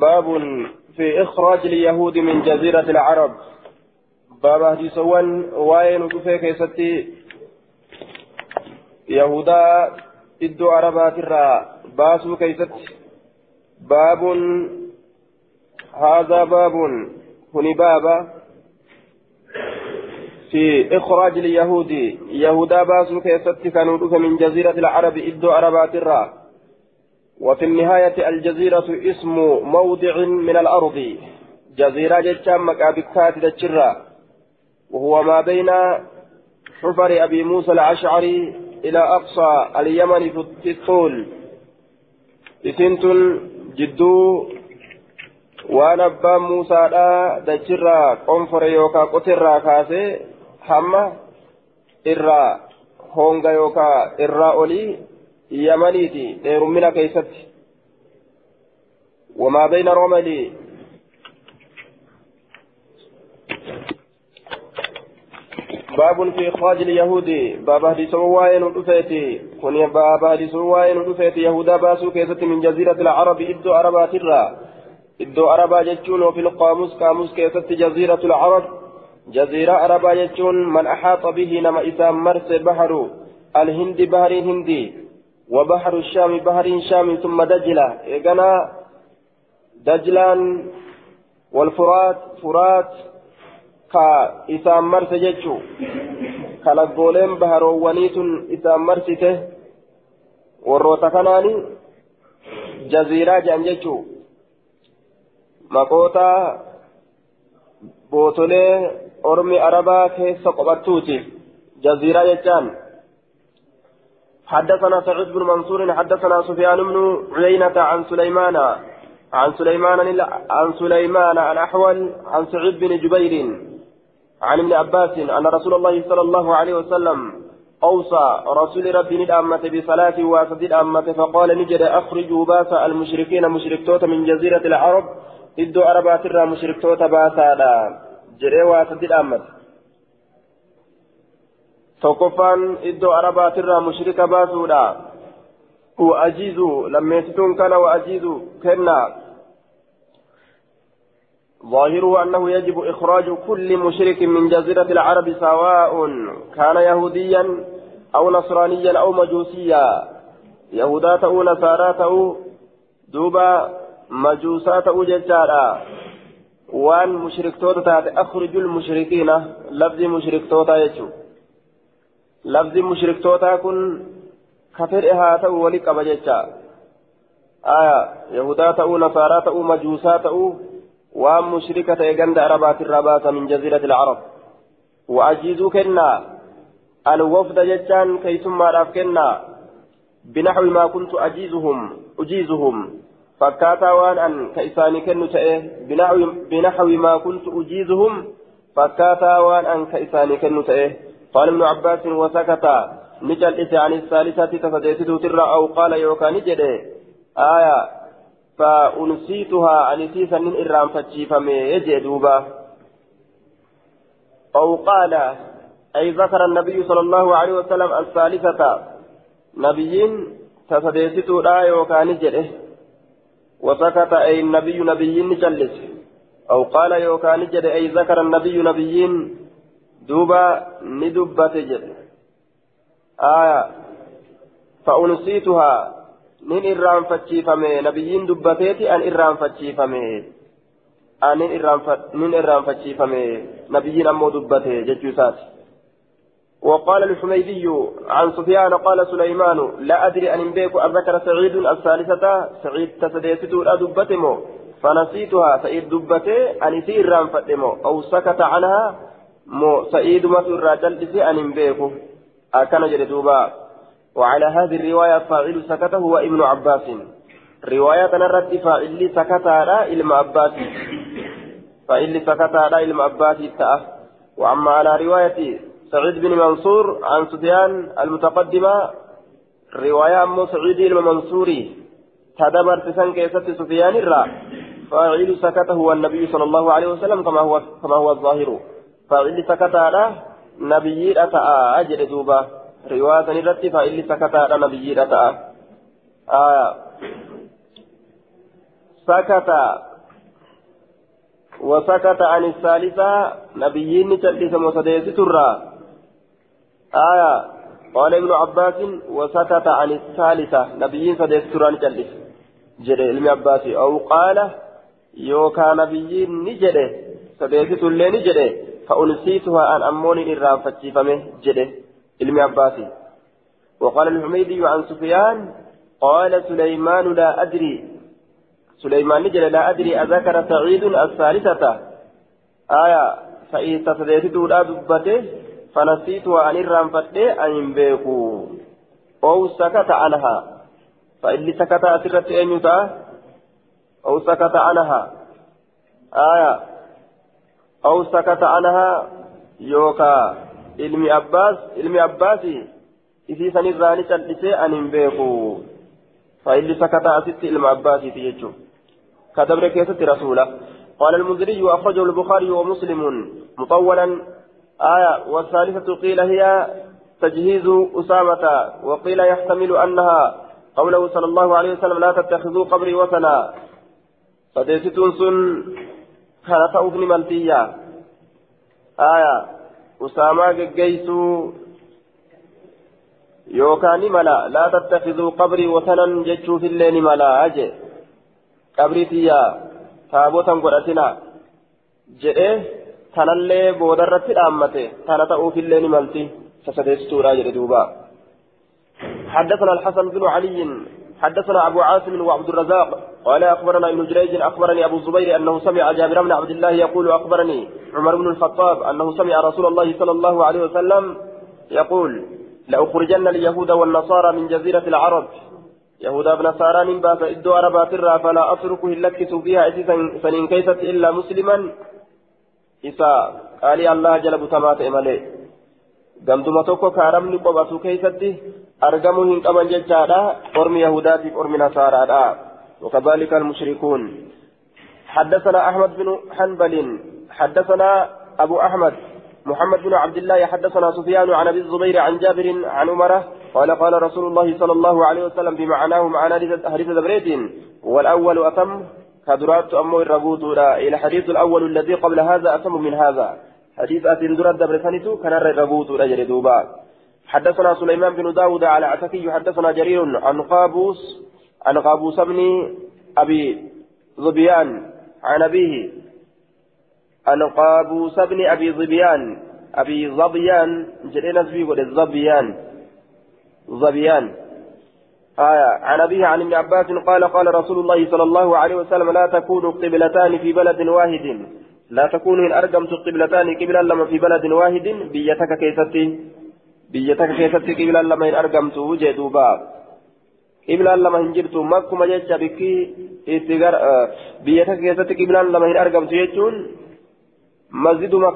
باب في إخراج اليهود من جزيرة العرب. باب حديثوان وين وكفي كيستي يهودا إدو عربات الرا باسو كيستي باب هذا باب هني بابا في إخراج اليهود. يهودا باسو كيستي كانوا من جزيرة العرب إدو عربات الرا وفي النهاية الجزيرة اسم موضع من الأرض. جزيرة جتشام مكابكات تجرى وهو ما بين حفر أبي موسى الأشعري إلى أقصى اليمن في الطول. إسنت جدو waan abbaan muusaadha dachirraa qonfore yookaa qotirraa kaasee hamma irraa honga yookaa irraa olii yamaniiti dheerummina keeysatti wamaa bayna romali باب في إخراج اليهود. باب حديث وائل ودفيتي كن باب حديث وائل ودفيتي يهودا باسو كيست من جزيرة العرب إدو عربات الرا إدو عربا جتشون وفي القاموس قاموس كيست جزيرة العرب. جزيرة عربا جتشون من أحاط به نما إسام مرس بحر. الهند بحر هندي. وبحر الشام بحر شام ثم دجلة إيقنا دجلان والفرات فرات marse jechuu kalaggooleen baharoowwanii tun isaan marsite warroota kanaani jaziiraa jedhan jechuu maqoota bootolee ormi arabaa keessa qophattuuti jaziiraa jechaan حدثنا سعيد بن منصور حدثنا سفيان بن عيينة عن سليمان عن سليمان عن سليمان الأحول عن سعيد بن جبير عن ابن عباس أن رسول الله صلى الله عليه وسلم أوصى رسول ربي ندأمة بصلاة واسد أمة فقال نجد أخرجوا باس المشركين مشركتوت من جزيرة العرب إدو أربات مشركتوت باسا جري واسد أمة. أربات الرا مشرك باسودا وأجيزوا لما يستون كان وأجيزوا كنا ظاهره أنه يجب إخراج كل مشرك من جزيرة العرب سواء كان يهوديا أو نصرانيا أو مجوسيا يهودات أو نصارات أو دوبا مجوسات أو ججارا وان مشرك توتا أخرج المشركين لفظ مشرك توتا يجو لفظ مشرك توتا كن كفر إهاتا ولك بججا آية يهودات أو نصارات أو مجوسات أو وان مشركة يغند عربات الرباس من جزيرة العرب وأجيزوا كنا الوفد جتان كيسما راف كنا بنحو ما كنت أجيزهم أجيزهم فكاتا وان أن كيساني كنو تأه بنحو, بنحو ما كنت أجيزهم فكاتا وان أن كيساني كنو تأه قال ابن عباس وسكت. نجل عن الثالثة تفديته ترى أو قال يوكا نجده آية فأنسيتها أنسيسا من إرام فتشيفمي يجي دوبا. أو قال أي ذكر النبي صلى الله عليه وسلم الثالثة. نبيين تسديستو لا يوكان جده وسكت أي النبي نبيين جلس أو قال يوكان جده أي ذكر النبي نبيين دوبا ندبت جده آية فأنسيتها nin irraanfachiifame nabiyyiin dubbateeti an irraanfachiifame. Anin nin irraanfachiifame nabiyyiin ammoo dubbate jechuu isaati. وقال الحميدي عن سفيان قال سليمان لا أدري أن بيك أذكر سعيد الثالثة سعيد تسديسته لا دبتمو فنسيتها سعيد دبته أن يسير رام فتمو أو سكت عنها مو سعيد ما الرجل أن بيك أكن جلدوبا وعلى هذه الرواية فاعل سكت هو ابن عباس رواية نرد فاعل سكت على علم عباس فاعل سكت على علم عباس وأما على رواية سعيد بن منصور عن سفيان المتقدمة رواية أم سعيد المنصوري تدبر تسن كيست سفيان الرا فاعل سكت هو النبي صلى الله عليه وسلم كما هو كما هو الظاهر سكت على نبي أتى أجل دوبه riwaa san irratti faa'illi sakataadha nabiyyiidha ta'a سكت وسكت عن الثالثة نبيين تلبس وسديس ترى آية قال ابن عباس وسكت عن الثالثة نبيين سديس ترى تلبس جري ابن عباس أو قال يوكا نبيين نجده سديس تلي نجده فأنسيتها أن أموني إرام فتشيفمه جده ابن عباس وقال الحميدي عن سفيان قال سليمان لا أدري سليمان نجل لا أدري أذكر سعيد الثالثة. آية فإذا تديت دولا دبته فنسيتها أن الرام فتي أن بيكو أو سكت عنها فإن سكت أسرت أن أو سكت عنها. آية أو سكت عنها يوكا. abbaas ilmi abbaasi isii sanirraa ni callisee ani hin beeku fa'illi sakataa asitti ilma abbaasiiti jechuun كدبر كيسة رسولة. قال المنذري وأخرجه البخاري ومسلم مطولا. آية والثالثة قيل هي تجهيز أسامة. وقيل يحتمل أنها قوله صلى الله عليه وسلم لا تتخذوا قبري وثنا. فديستون سن كان تأوفن ملتيا آية أسامة جيسو يوكاني ملا لا تتخذوا قبري وثنا جتشو في الليل ملا أجي qabrii tiyyaa taabotan godhatina jedhee tanallee boodarratti dhaammate tana ta'uufillee ni malti sasadeessituudha jedhe duuba حدثنا الحسن بن علي حدثنا أبو عاصم وعبد الرزاق قال أخبرنا ابن جريج أخبرني أبو الزبير أنه سمع جابر بن عبد الله يقول أخبرني عمر بن الخطاب أنه سمع رسول الله صلى الله عليه وسلم يقول لأخرجن اليهود والنصارى من جزيرة العرب. يهودا بن من باس إدو عربات الرا فلا أتركه لكس فيها إسا سنين كيست إلا مسلما. إسا قال الله جلب تمات قمتما توكو كارمني قبسو كيستي أرقموا هن كمن ججادا أرمي يهوداتي أرمي نصارى وكذلك المشركون حدثنا أحمد بن حنبل حدثنا أبو أحمد محمد بن عبد الله حدثنا سفيان عن ابي الزبير عن جابر عن عمره قال قال رسول الله صلى الله عليه وسلم بمعناه معنى حديث دبريت والاول اتم كدرات امو الرغوت إلى الحديث الأول الذي قبل هذا اتم من هذا حديث اتن درات دبرتنيتو كان الرغوت اجر دوبا حدثنا سليمان بن داود على عتكي حدثنا جرير عن قابوس عن قابوس بن أبي ظبيان عن أبيه عن قابوس بن أبي ظبيان أبي ظبيان جرينا في ظبيان ظبيان. آية عن أبيه عن ابن عباس قال قال رسول الله صلى الله عليه وسلم لا تكون قبلتان في بلد واحد. لا تكون إن أرقمت قبلتان قبلا لما في بلد واحد بيتك كيستي بيتك كيستي قبلا لما إن أرقمت وجدوبا قبلا لما إن جبت مكما جيتش بكي بيتك كيستي قبلا لما إن أرقمت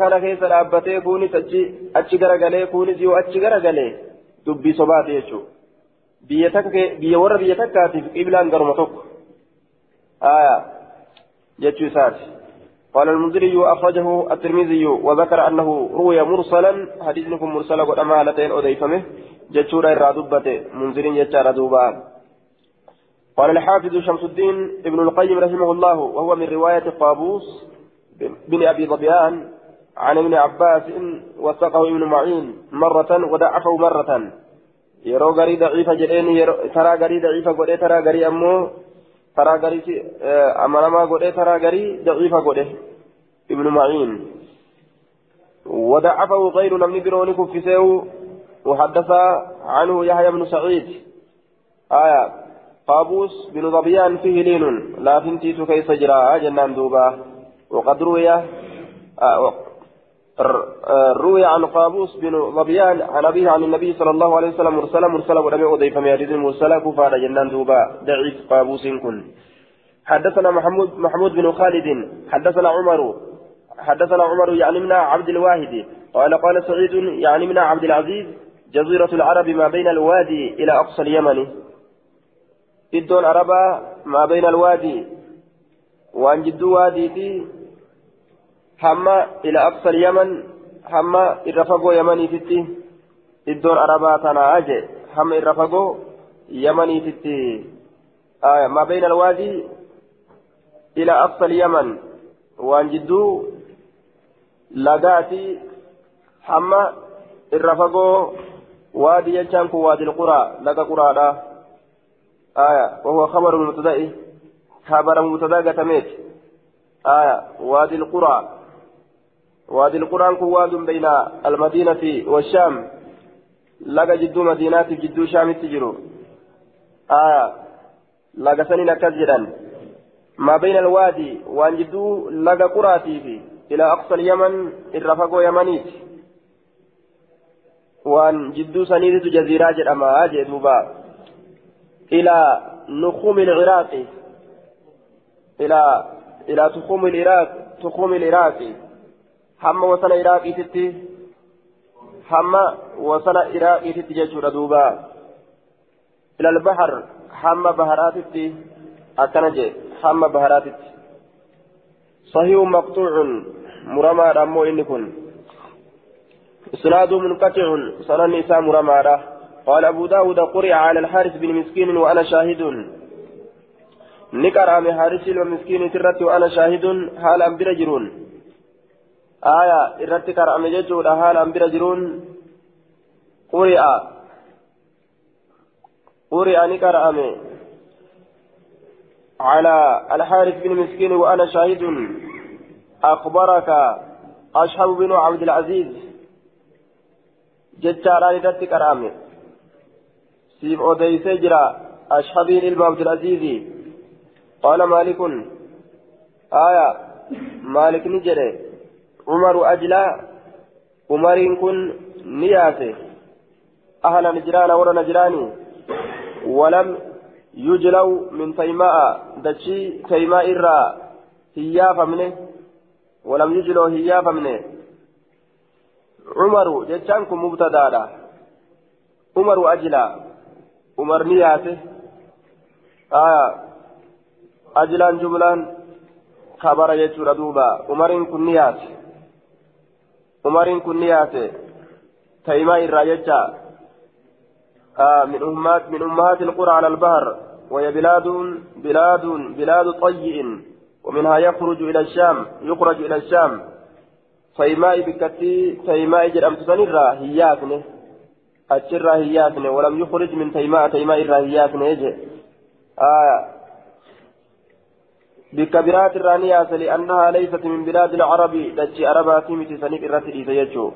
kana keessa dhaabbatee kunis achi achi garagalee kunis yoo achi garagalee dubbii sobaati jechuudha biyya takka biyya warra biyya takkaatiif qiblaan garuma tokko aayaa jechuu isaati قال المنذري أخرجه الترمذي وذكر أنه روي مرسلا حديثكم مرسلا قد أمالتين أضيفمه جتشورا الرادبة منذر جتشارا دوبا قال الحافظ شمس الدين ابن القيم رحمه الله وهو من رواية قابوس بن أبي ظبيان عن ابن عباس وثقه ابن معين مرة وضعفه مرة. يرو غري ضعيفة جدين ترى غري ضعيفة قد ترى غري أمو ترى غري أمانما قد ترى غري ضعيفة قد ابن معين وضعفه غير لم نبروني كفسه وحدث عنه يحيى بن سعيد آية قابوس بن ظبيان فيه لين لا تنتيت كيف جرى جنان دوبا وقد روي روي عن قابوس بن ظبيان عن أبيه عن النبي صلى الله عليه وسلم مرسلا مرسلا ولم يؤذي فما يريد المرسلا كفار جنان دوبا ضعيف قابوس كن. حدثنا محمود محمود بن خالد حدثنا عمر حدثنا عمر يعني من عبد الواحد قال قال سعيد يعني من عبد العزيز جزيرة العرب ما بين الوادي إلى أقصى اليمن. إدون عربا ما بين الوادي وأن جدوا واديتي hamma ila aqsal yaman hamma irra fagoo yamaniititti iddoon arabaa tanaa je hamma irra fagoo yamaniititti ما بين الوادي إلى أقصى اليمن وأن جدو لقاتي حما الرفقو وادي يجانك وادي القرى لقى قرى آية وهو خبر المبتدأ خبر مبتدأ قتميت آية وادي القرى وادي القرى واد بين المدينة والشام. لقى جدو مدينات جدو شام تجرو. آية لقى سنين كذجرا ما بين الوادي وان جدو لقى قراتي في. إلى أقصى اليمن الرفقو يمنيت. وان جدو سنيدة جزيرة جرأما أجي دوبا. إلى نخوم العراق. إلى إلى تخوم العراق تخوم العراق. ستي هم وصل العراق ستي جيشورا دوبا إلى البحر هم بهرات ستي أكنجي هم بهرات ستي صحيح مقطوع مرمى رمو إني كن إسناد منقطع سنن إسام مرمى قال أبو داود قرئ على الحارث بن مسكين وأنا شاهد نكر من حارث ومسكين ترت وأنا شاهد حال أنبر جرون آية إرت كرام ججود حال أنبر جرون قرئ قرئ نكر على الحارث بن مسكين وأنا شاهد. أخبرك أشهب بن عبد العزيز. ججاران إرت كرامه سيف أوديسي جرا أشهبين إلما عبد العزيز. قال مالك. آية. مالك نجري. عمر أجلا عمر كن نياسي أهل نجران ورا نجراني ولم يجلوا من تيماء. دشي تيماء الرا هيافة منه. ولم يجلوا هيافة منه. عمر جتشانكم مبتدا عمر أجلا umarni yaase ajilaan jumlaan kabara jechuudha duuba umariin kun ni yaase umariin kun ni yaase. Taymaa irraa jecha من أمهات القرى على البحر وهي بلاد بلاد بلاد طيء ومنها يخرج إلى الشام يخرج إلى الشام تيماء بكتي تيماء جرأم تسنرا هياتنه أجر هياتني ولم يخرج من تيماء تيماء هياتني يجي آه بكبرات الرانية لأنها ليست من بلاد العرب دجي عربا كيمتي سنيك الرتي سيجو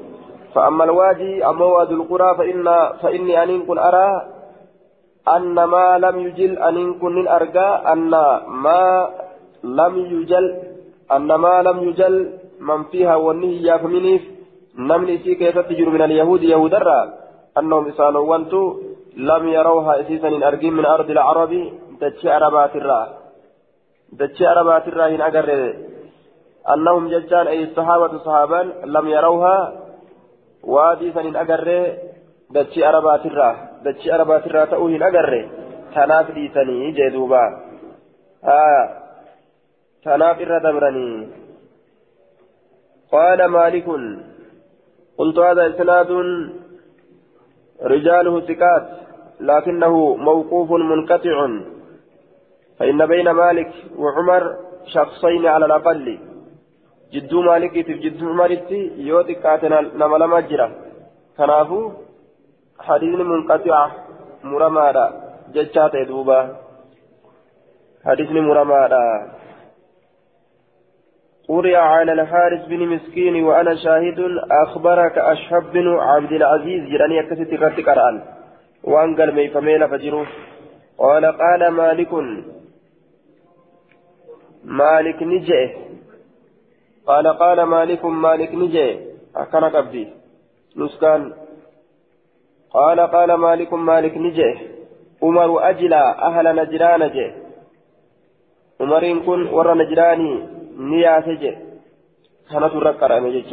فأما الوادي أما وادي القرى فإن فإني أن كن أرى أن ما لم يجل أن كن أرجى أن ما لم يجل أن ما لم يجل من فيها والنهي يافمنيف نمني سي كيف تجر من اليهود يهود الرّ أنهم إسانوانتو لم يروها إسيسا إن أرجين من أرض العرب دتشي عربات الراه دتشي عربات الراه إن أقر أنهم ججان أي الصحابة صحابا لم يروها وادي سن أقر دتشي عربات الراه دتشي عربات الراه تأوه إن أقر تناف ديسني جدوبا آه تناف الردبرني قال مالك قلت هذا إسناد رجاله ثقات لكنه موقوف منقطع. فإن بين مالك وعمر شخصين على الأقل. جدو مالك جدو عمر يوتك كاتنا نما لما جرى. كنافو حديث منقطع مرمادا. جتشات دوبا حديث مرمادا. قرئ على الحارث بن مسكين وأنا شاهد أخبرك أشهب بن عبد العزيز. جراني أكست رتك الآن وأن قال ميفميل فجروه قال قال مالك مالك نجئ. قال قال مالك مالك نجئ. أكن قبدي نسكان. قال قال مالك مالك نجئ. عمر أجلى أهل نجران جئ عمر كن ور نجراني نياسة جي كانت ركر أمي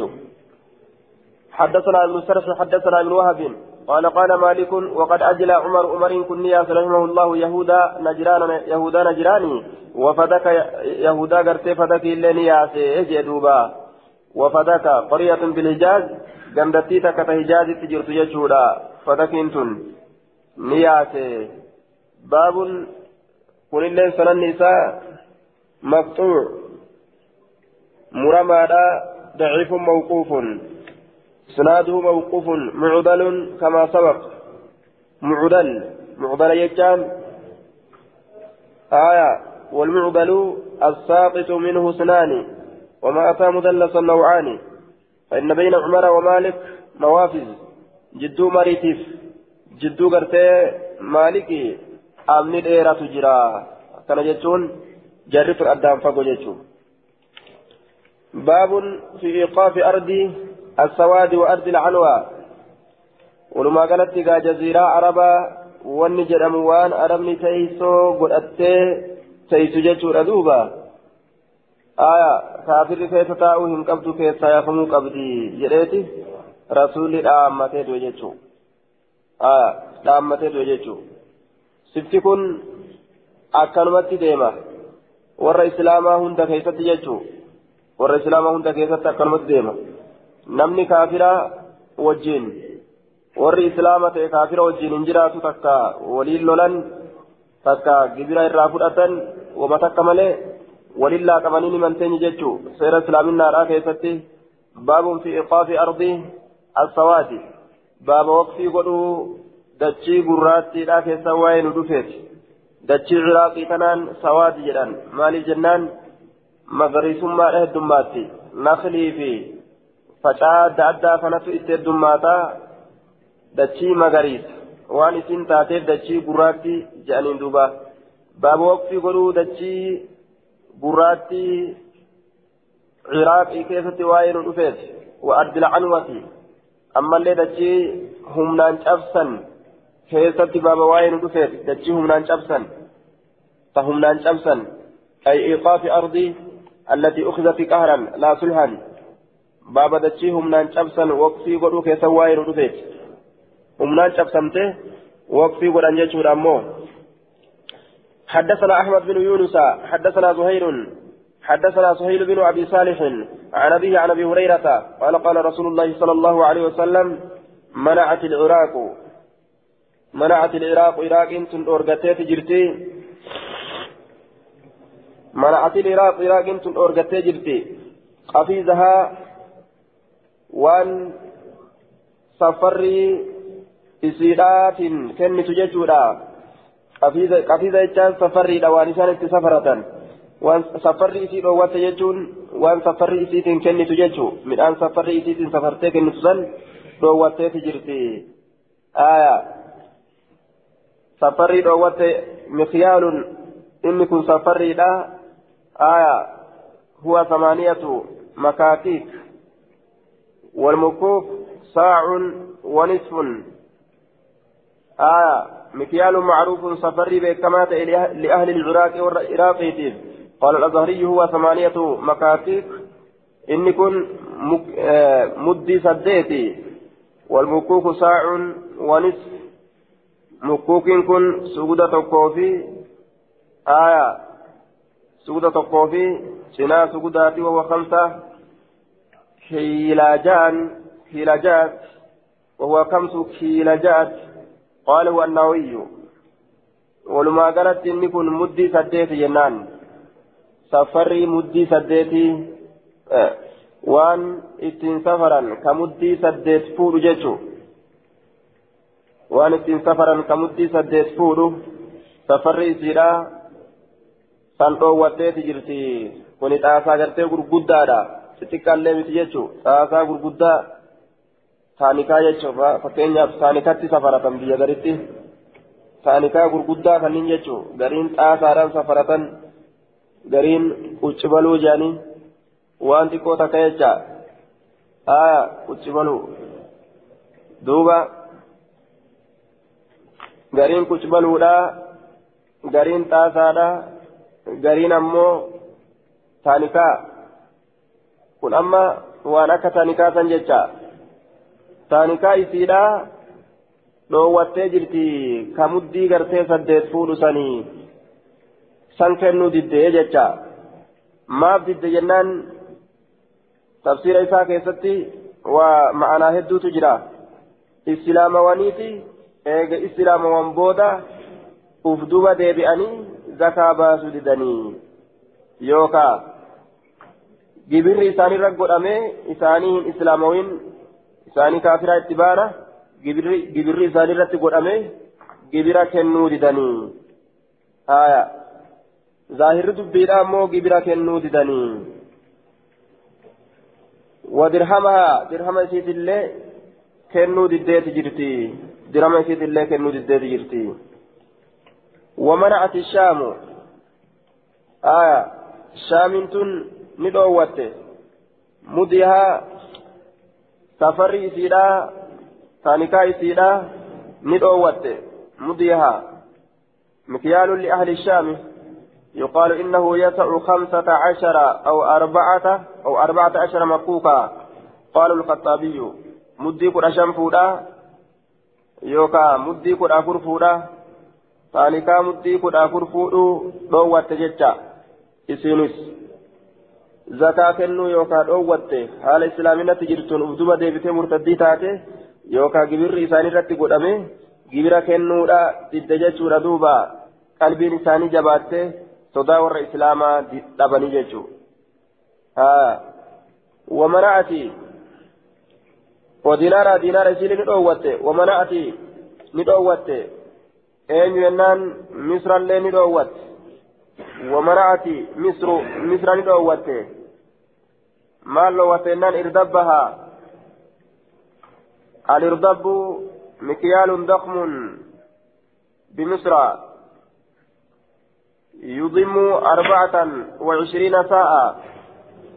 حدثنا سرح حدثنا ابن وهب. قال قال مالك وقد أجل عمر عمر كن نياس رحمه الله يهودا نجران يهودا نجراني وفدك يهودا قرتي فدك إلا نياس إجي دوبا؟ وفدك قرية بالحجاز قندتي تكت حجاز تجرت يجودا فدك انتن نياس. باب كن اللين سنن النساء مقطوع مرمى ضعيف موقوف. سناده موقوف معضل كما سبق. معضل معضل يجان. آية والمعضل الساقط منه سنان وما أتى مدلسا نوعان فإن بين عمر ومالك موافز جدو مريتيف. جدو قرتي مالكي أمني ديرة جرا كان جتون جرف الأدام فقو جتون باب في إيقاف أرض السواد وأرض العنوى ولما قالت جزيرة عربة arabni teeysoo godhattee teeysu jechuudha duuba aya kaafirri keessa taa'uu hin qabdu keessaa yaafamuu qabdi jedheeti rasuulli dhaammatee du'e jechuu aya dhaammatee du'e jechuu sifti kun akkanumatti deema warra islaamaa hunda keessatti jechuu warra islaamaa hunda keessatti akkanumatti deema namni kaafiraa wajjiin warri islaama ta'e kaafira wajjiin hin jiraatu takka waliin lolan takka gibira irraa fudhatan wama takka malee waliin laaqamanii ni manteenyi jechuu seera islaaminaadhaa keessatti baabun fi iqaafi ardii assawaati baaba waqtii godhuu dachii gurraattiidhaa keessa waa'ee nu dhufeeti dachii ciraaqii kanaan sawaati jedhan maaliif jennaan magariisummaadha heddummaatti naklii fi facaa adda addaa kanatu itti heddummaataa dachii magariisa waan isin taateef dachii gurraatti jedhaniin duuba baaba waqtii godhuu dachii gurraatti ciraaqii keessatti waa'ee nu dhufeeti wa ardil canwati ammallee dachii humnaan cabsan keessatti baaba waa'ee nu dhufeeti dachii humnaan cabsan ta humnaan cabsan ay iqaafi ardii التي أخذت قهرا لا صلحا بابا دتشي همنان cabsan waqtii godhuu keessa waa'ee nu dhufeeti. Humnaan cabsamte waqtii godhan jechuudha ammoo حدثنا أحمد بن يونس حدثنا زهير حدثنا سهيل بن أبي صالح عن أبيه عن أبي هريرة قال قال رسول الله صلى الله عليه وسلم منعت العراق منعت العراق عراق أنتم أورغتيت جرتي منعت العراق عراق أنتم أورغتيت جرتي قفيزها وان سفري isiidhaatiin kennitu jechuudha qafiiza jechaan safarriidha waan isaan itti safaratan waan safarri isii dhoowwatte jechuun waan safarri isiitiin kennitu jechuu midhaan safarri isiitiin safartee kennitu san dhoowwatteeti jirti aya safarrii dhoowwatte mikyaalun inni kun safarriidha aya huwa samaaniyatu makaakiik والمكوف ساع ونصف. آية مكيال معروف سفري بكمات لأهل العراق والعراق قال الأزهري هو ثمانية مكاتيك إن كن آه مدي سديتي. والمكوك ساع ونصف. مكوك كن سجودة الكوفي آية سجودة الكوفي سنا سجوداتي وهو خمسة. كيلاجان كيلاجات وهو خمس كيلاجات. قاله النووي ولما قالت إني كن مدي سديت جنان. سفري مدي سديتي آه وان اتين سفرا كمدي سديت فور جيتشو. وان اتين سفرا كمدي سديت فور سفري سيرا سانتو وديت جرتي. كوني تاسا غرتي غرغدادا xixiqqaallee miti jechuun xaasaa gurguddaa saanikaa jechuun fakkeenyaaf saanikatti safaratan biyya garitti saanikaa gurguddaa kanneen jechuun gariin xaasaadhaan safaratan gariin quccibaluu jedhanii waan xiqqoo takka jecha haa quccibaluu duuba gariin quccibaluudhaa gariin xaasaadhaa gariin ammoo saanikaa. Kun amma waan akka taanikaa san jecha taanikaa isiidha dhoowwattee jirti kamuddii gartee saddeet fuudhu sanii san kennuu diddee jecha maaf didde jennaan tafsiira isaa keessatti waa ma'anaa hedduutu jira islaamawaniiti eega islaamawan booda uf duba deebi'anii zakaa baasuu didanii yookaa gibirri isaanirra godhamee isaanii hin islaamawiin isaanii kaafiraa itti baana gibirri isaanirratti godhamee gibira kennuu didanii haya zaahirri dubbiidha ammoo gibira kennuu didanii wadirhamaha dirhama isiitillee kennuu diddeeti jirti dirhama isiitillee kennuu diddeeti jirti ومنعت الشام آية شام تن ندوت مدها سفري إسيدا تانيكا إسيدا ندوت مدها مكيال لأهل الشام يقال إنه يسع خمسة عشر أو أربعة أو أربعة عشر مكوكا قال الخطابي مدي كل شنفودا يوكا مدي كل أفر فودا taanikaa mudhii kudha afur fuudhuu dhoowwatte jecha. Isinis zakaa kennuu yookaan dhoowwatte haala islaaminatti jirtuun ufduba deebitee murtaddii taate yookaan gibirri isaanii irratti godhame gibira kennuudha didde jechuudha duuba qalbiin isaanii jabaattee sodaa warra islaamaa dhabanii jechuudha. wamana'ati ودينارا دينارا سيلي ندووته ومنعتي eenyu jennaan misrallee ni dhoowwatte wamana'ati misru misra ni dhoowwatte maal jennaan irdabbaha alirdabbu mikyaalun dakmun بمصر يضم أربعة وعشرين ساعة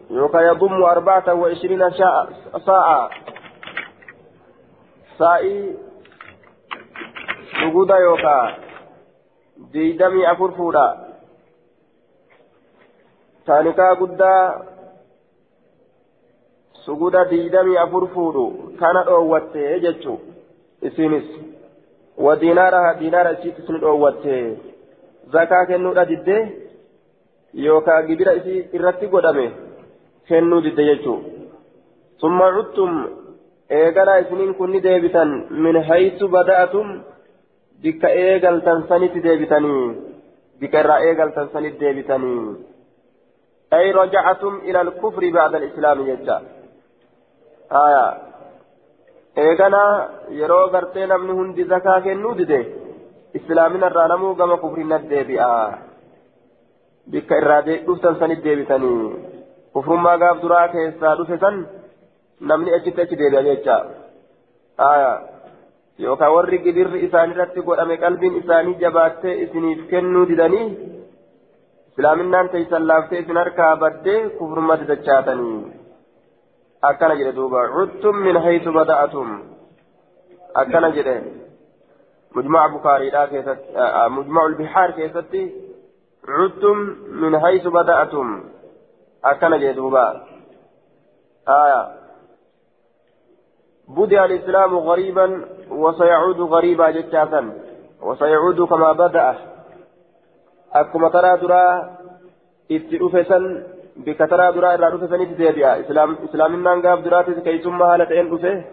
يوكا يضم أربعة وعشرين ساعة سائي suguda yookaa diidamii afur fuudha taanikaa guddaa suguda diidamii afur fuudhu kana dhoowwatte jechuu isinis wa diinaara diinaara isiittis ni dhoowwatte zakaa kennuudha didde yookaa gibira isii irratti godhame kennuu didde jechuu summa cuttum eegalaa isiniin kun ni deebitan min haytu bada'atum bikka eegaltan sanitti deebitanii bikka irraa eegaltan sanitti deebitanii ay rajacatum ila alkufri bacda alislaami jecha haya eegana yeroo gartee namni hundi zakaa kennuu dide islaamina irraa namuu gama kufrinat deebi'a bikka irraa dhuftan sanitti deebitanii kufrummaa gaaf duraa keessaa dhufe san namni achitti achi deebi'a jecha haya yookaan warri gibirri isaanirratti godhame qalbiin isaanii jabaattee isiniif kennuu didanii islaaminaan teeysan laaftee isin harkaa baddee kufrumatti dachaatanii akkana jedhe duuba cuttum min haytu bada'atum. Akkana jedhe مجمع بخاري لا كيست مجمع البحار كيستي عدتم من حيث بدأتم أكن جدوبا آية بدأ الإسلام غريبا وسيعود غريبا جتاتا وسيعود كما بدأ أكما ترى درا اتئفسا بك ترى درا إلا رفسا نتدابيا إسلام إسلامنا قاب دراتي كيسما هالتين رفه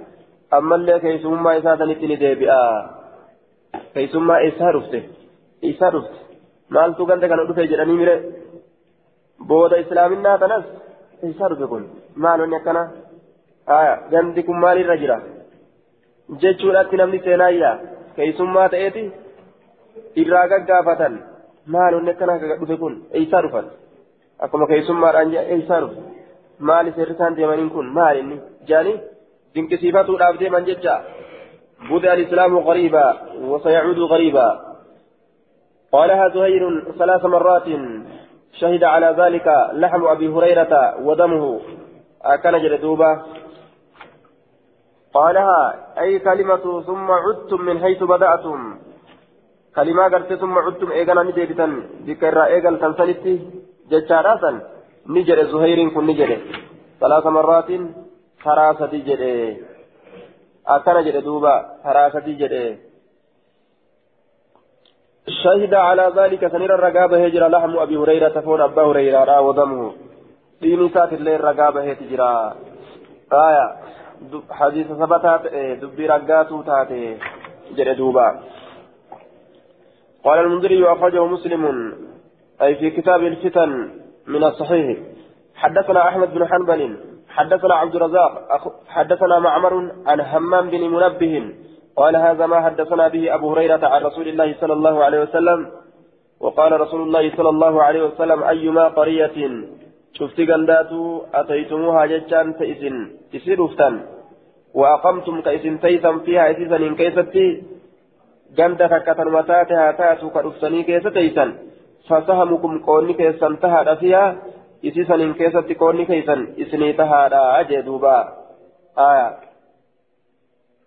أما اللي كيسما إساتا نتدابيا كيسما إسا رفته إسا رفته maaltu ganda kana dhufe jedhanii mire booda islaaminaa tanas isa dhufe kun maalonni akkana gandi kun maalirra jira jechuudhaatti namni seenaayyaa keessummaa ta'eeti irraa gaggaafatan maalonni akkana dhufe kun eeysaa dhufan akkuma keessummaadhaan eeysaa dhufe maali seerri deemaniin kun? Maalinni jaanii dinqisiifatuudhaaf deeman jecha. بدأ الإسلام غريبا وسيعود غريبا قالها زهير ثلاث مرات شهد على ذلك لحم أبي هريرة ودمه أكن جلدوبة قالها أي كلمة ثم عدتم من حيث بدأتم كلمة قلت ثم عدتم إيقنا نديبتا بكرة إيقل تنسلتي جتشاراسا نجر زهير كن نجر ثلاث مرات حراسة جر أكن جلدوبة حراسة جر شهد على ذلك سنير الرقابة هجر لحم أبي هريرة فون أبا هريرة را ودمه دين سات الليل الرقابة هجرا آية حديث ثبتات دبي رقاتو تاتي جل دوبا قال المنذري أخرجه مسلم أي في كتاب الفتن من الصحيح. حدثنا أحمد بن حنبل حدثنا عبد الرزاق حدثنا معمر عن همام بن منبه قال هذا ما حدثنا به أبو هريرة عن رسول الله صلى الله عليه وسلم. وقال رسول الله صلى الله عليه وسلم أيما قرية؟ شفت قنداتو أتيتموها ججان تئسن تسيرفتن وأقمتم كإسن تيسا فيها إسيسا إن كيستي. ganda takka tanuma taate haa fasahamukum qoonni keessan tahaadha fiyaa? Isisanin keessatti qoonni keeysan isinii tahaadha jee duuba. Aya.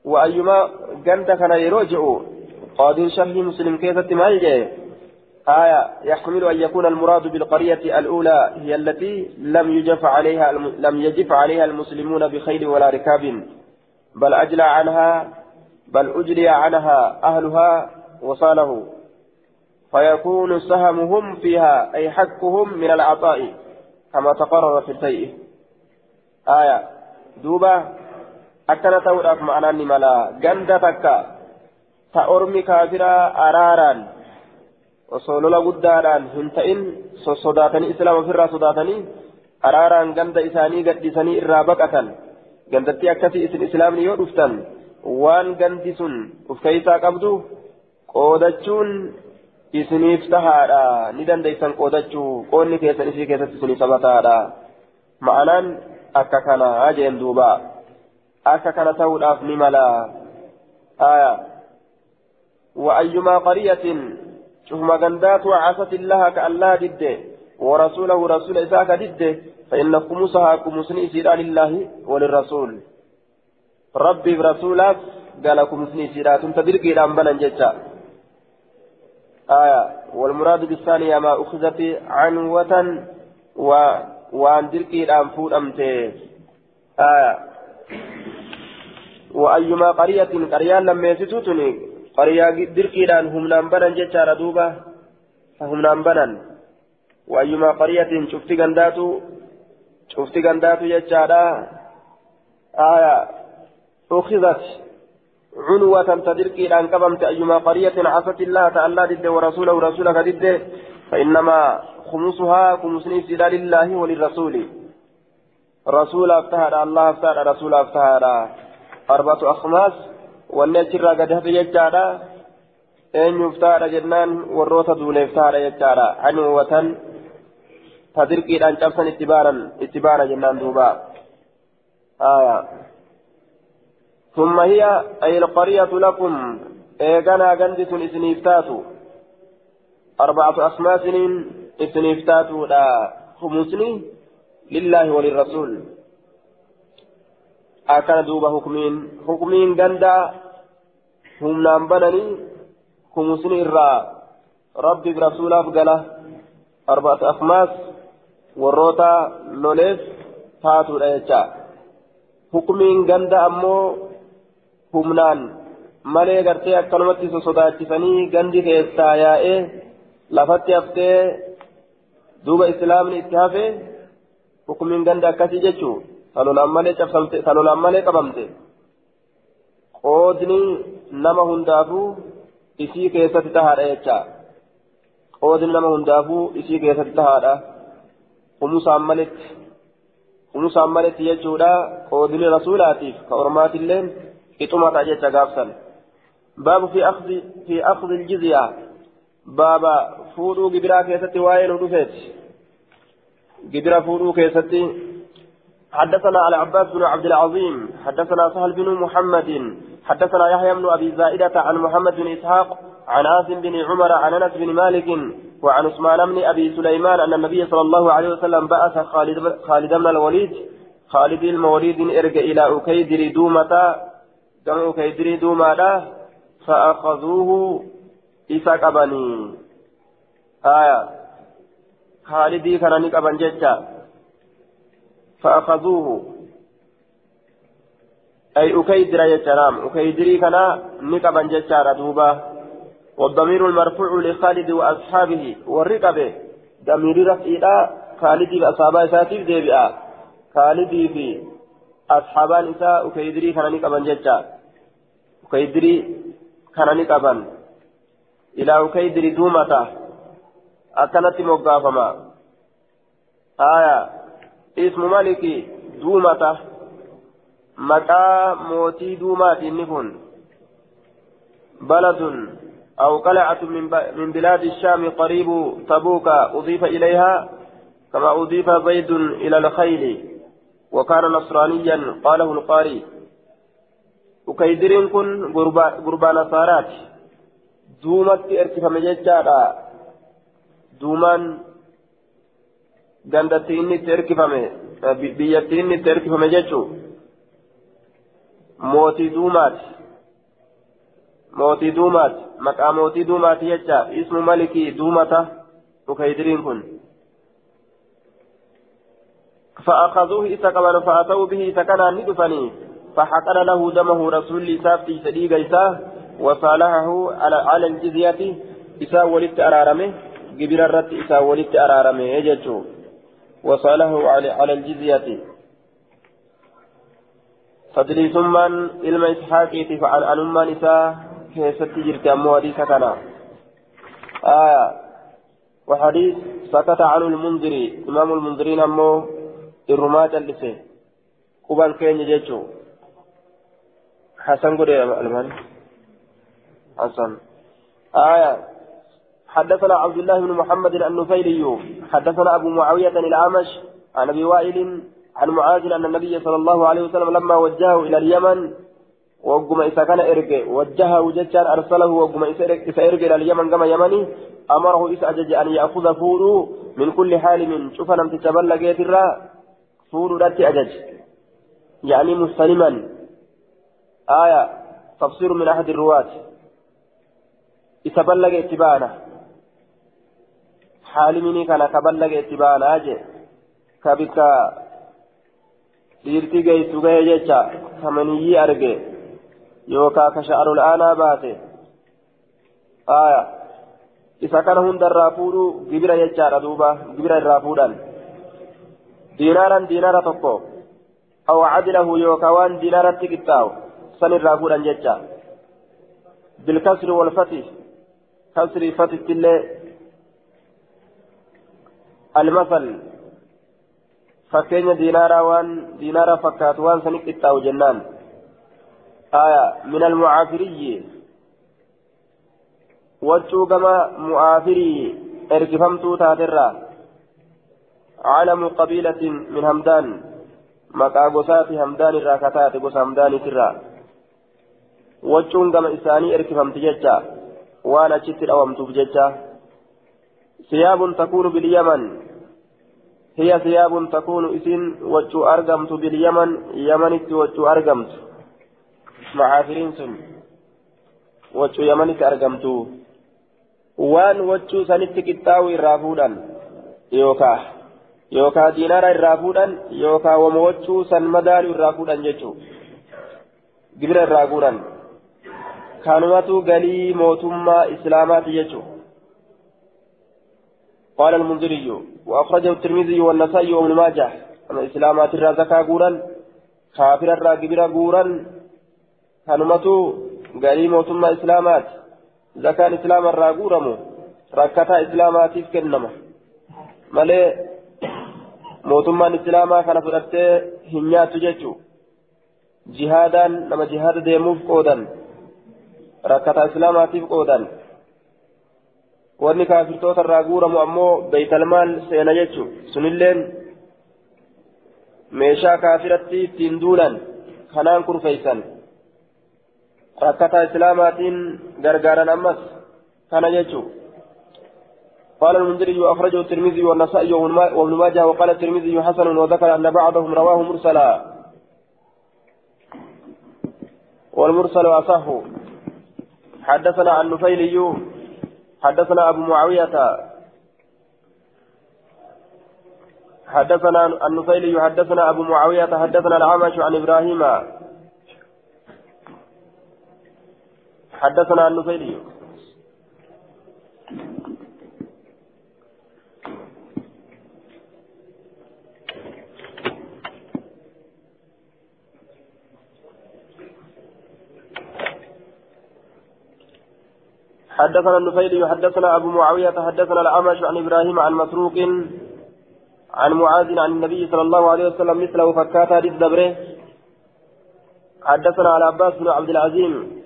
وأيما جند كان يروجع قاضي شرح مسلم كيف ما يجي آية يحتمل أن يكون المراد بالقرية الأولى هي التي لم يجف عليها لم يجف عليها المسلمون بخيل ولا ركاب بل أجلى عنها بل أجري عنها أهلها وصاله فيكون سهمهم فيها أي حقهم من العطاء كما تقرر في الفيء. آية. دوبة أكنا تودك معنا ملا جند تكا. تأرمي كافرا أرارا وصولولا قداران. هنتئن صداتني إسلام فرا صداتني أرارا جند إساني قد إساني إرابكة جندتي أكتي إسن إسلامني يودفتن waan ganti sun uf keessaa qabdu isiniif tahaadha ni dandeessan qoodachuu qoonni keessan isii keessatti isinii sabataadha ma'anaan akka kana jeen duuba akka kana ta'uudhaaf ni mala aya وأيما قرية شوف غندات وعصت الله كالله دده ورسوله رسول إساك دده فإن خمسها خمسني سيرا لله وللرسول rabbiif rasuulaaf gala kumsni isiidhaatun ta dirqiidhaan banan jecha آية والمراد بالثانية ما أخذت عنوة و وأن دركي الأنفود أمتي آية. وأيما قرية قرية لما يسوتني قرية دركي الأن هم نامبنا جتشار دوبة فهم نامبنا وأيما قرية شفت غنداتو شفت غنداتو جتشارا آية. أخذت عنوة تدركي أن كبمت أيما قرية عصت الله تعالى ضد ورسوله ورسولك ضد فإنما خمسها خمسني سيدا لله وللرسول. رسول أفتهر الله أفتهر رسول أفتهر. أربعة أخماس والنجر قد هدي يجارا أن يفتهر جنان والروت دون يفتهر يجارا عنوة تدركي أن تبسن اتبارا اتبارا جنان دوبا. آية. ثم هي أي القرية لكم. إيغانا غندس إسنيفتات أربعة أخماس إسنيفتات لا خمسني لله وللرسول. أكان دوب حكمين. حكمين غندا هم نام بنني خمسني الرا ربي برسول أفقله أربعة أخماس والروتا لوليس. تاتو الأيجا حكمين غندا أمو. Humnaan malee gartee akkanumatti sosodaachisanii gandi keessaa yaa'ee lafatti haftee duuba islaamni itti hafe hukumiin ganda akkasii jechuu talolaan malee cabsamte talolaan malee qabamte qoodni nama hundaafuu isii keessatti tahaadha jecha qoodni nama hundaafuu isii keessatti tahaadha humusaan maletti humusaan maletti jechuudha qoodni rasuulaatiif ka ormaatilleen إتما تأجيت غافسا باب في أخذ في أخذ الجزية بابا فودو جبرا كيستي وين ودفت جبرا فودو كيستي حدثنا على عباس بن عبد العظيم حدثنا سهل بن محمد حدثنا يحيى بن أبي زائدة عن محمد بن إسحاق عن عاصم بن عمر عن أنس بن مالك وعن عثمان بن أبي سليمان أن النبي صلى الله عليه وسلم بعث خالد خالد بن الوليد. خالد الموليد إرجع إلى أكيدر دومة جمع كيدري دومادا فأخذوه إسا قبني آية خالدي كان نقبن جتا فأخذوه أي أكيدر يجرام أكيدري كان نقبن جتا دوبا والضمير المرفوع لخالد وأصحابه والرقبة ضمير رفعه خالد وأصحابه ساتيف ديبئة خالد في ukeydirii kana ni qaban jecha ukeydirii kana ni qaban ilaa ukeydirii duumata akkanatti moggaafama آية اسم ملك دومة مكا موتي دومات نكون بلد أو قلعة من بلاد الشام قريب تبوك أضيف إليها كما أضيف زيد إلى الخيل وكان نصرانيا قاله القاري وكيدرين كن قربان نصارات دومت ارتفع مججارا دومان erkifame biyyatti inni itti erkifame jechuun mootii duumaati mootii duumaati maqaa mootii duumaati jecha ismu malikii duumata dhukaydiriin kun فأخذوه قبل فأتوا به كان ندفني فحقن له دمه رسول سافتي سديق إساه وصالحه على على الجزية. إساه ولدت أرارمه. قبل الرد إساه ولدت أرارمه. يجتشو وصاله على الجزية. فضلي ثم علم إسحاق فعن أن أم نساء. كيست جرت أمو حديث كان آية. وحديث سكت عن المنذري إمام المنذرين أمو إرما جلسه قبان كين جيتشو حسن قد المال حسن آية حدثنا عبد الله بن محمد النفيلي حدثنا أبو معاوية الأعمش عن أبي وائل عن معاذ أن النبي صلى الله عليه وسلم لما وجهه إلى اليمن وقم إذا كان إرجع وجهه ججار أرسله وقم إذا إلى اليمن كما يمني أمره إذا أن يأخذ فورو من كل حال من شوف لم تتبلغ يترى لا أجج يعني مستلما آية تفسير من أحد الرواة إتبلغ اتباعنا حالمني كان كبلغ اتباعنا أجي كبكا dhiirti geessu ga'e jecha kamaniyyii arge yookaan ka sha'arul aanaa baate aya isa kana hundarraa fuudhuu gibira jechaadha duuba gibira irraa fuudhan diinaara tokko aw cadilahu yookaan waan diinaaratti qixxaawu san irraa fuudhan jecha bilkasri walfati kasri fatittillee المثل diinaaraa waan diinaara fakkaatu waan sani qixxaawu jennaan aya min almucaafiriyyi waccuu gama mu'aafirii ergifamtuu taaterraa عالم قبيلة من همدان مقا غسات همدان الرا كتات غس همدان ترا وجون كما إساني إركفم تججا وأنا شتر أوام تبججا ثياب تكون باليمن هي ثياب تكون إسن وجو أرقمت باليمن يمنت وجو أرقمت. معافرين سن. وجو يمنت أرقمت وان وجو سنت كتاوي رافودا يوكا يوكا دينارا رافودا يوكا وموجو سن مدار رافودا جيتشو جبر الراغودا كانواتو غلي موتما إسلامات جيتشو قال المنذري وأخرجه الترمذي والنسائي وابن ماجه أما إسلامات الرازقة قورا كافر الراقبين قورا كانمتو قريمة ثم إسلامات زكاة إسلام الراقورمو ركتا إسلامات كنما مالي mootummaan islaamaa kana fudhattee hin nyaattu jechuu jihaadaan nama jihaada deemuuf qoodan rakkataa islaamaatiif qoodan. Wanni kaafirtoota irraa guuramu ammoo beeytalmaal seena jechuun sunilleen meeshaa kaafiratti ittiin duulan kanaan kurfeeysan rakkataa islaamaatiin gargaaran ammas kana jechuun قال المنذري أخرجه الترمذي والنسائي وابن ماجه وقال الترمذي حسن وذكر أن بعضهم رواه مرسلا. والمرسل أصح. حدثنا عن نفيلي حدثنا أبو معاوية. حدثنا النفيلي حدثنا أبو معاوية حدثنا العامش عن إبراهيم. حدثنا النفيلي. حدثنا النفيلي حدثنا أبو معاوية حدثنا الأعمش عن إبراهيم عن مسروق عن معاذ عن النبي صلى الله عليه وسلم مثله فكاتا دبره حدثنا على عباس بن عبد العزيم.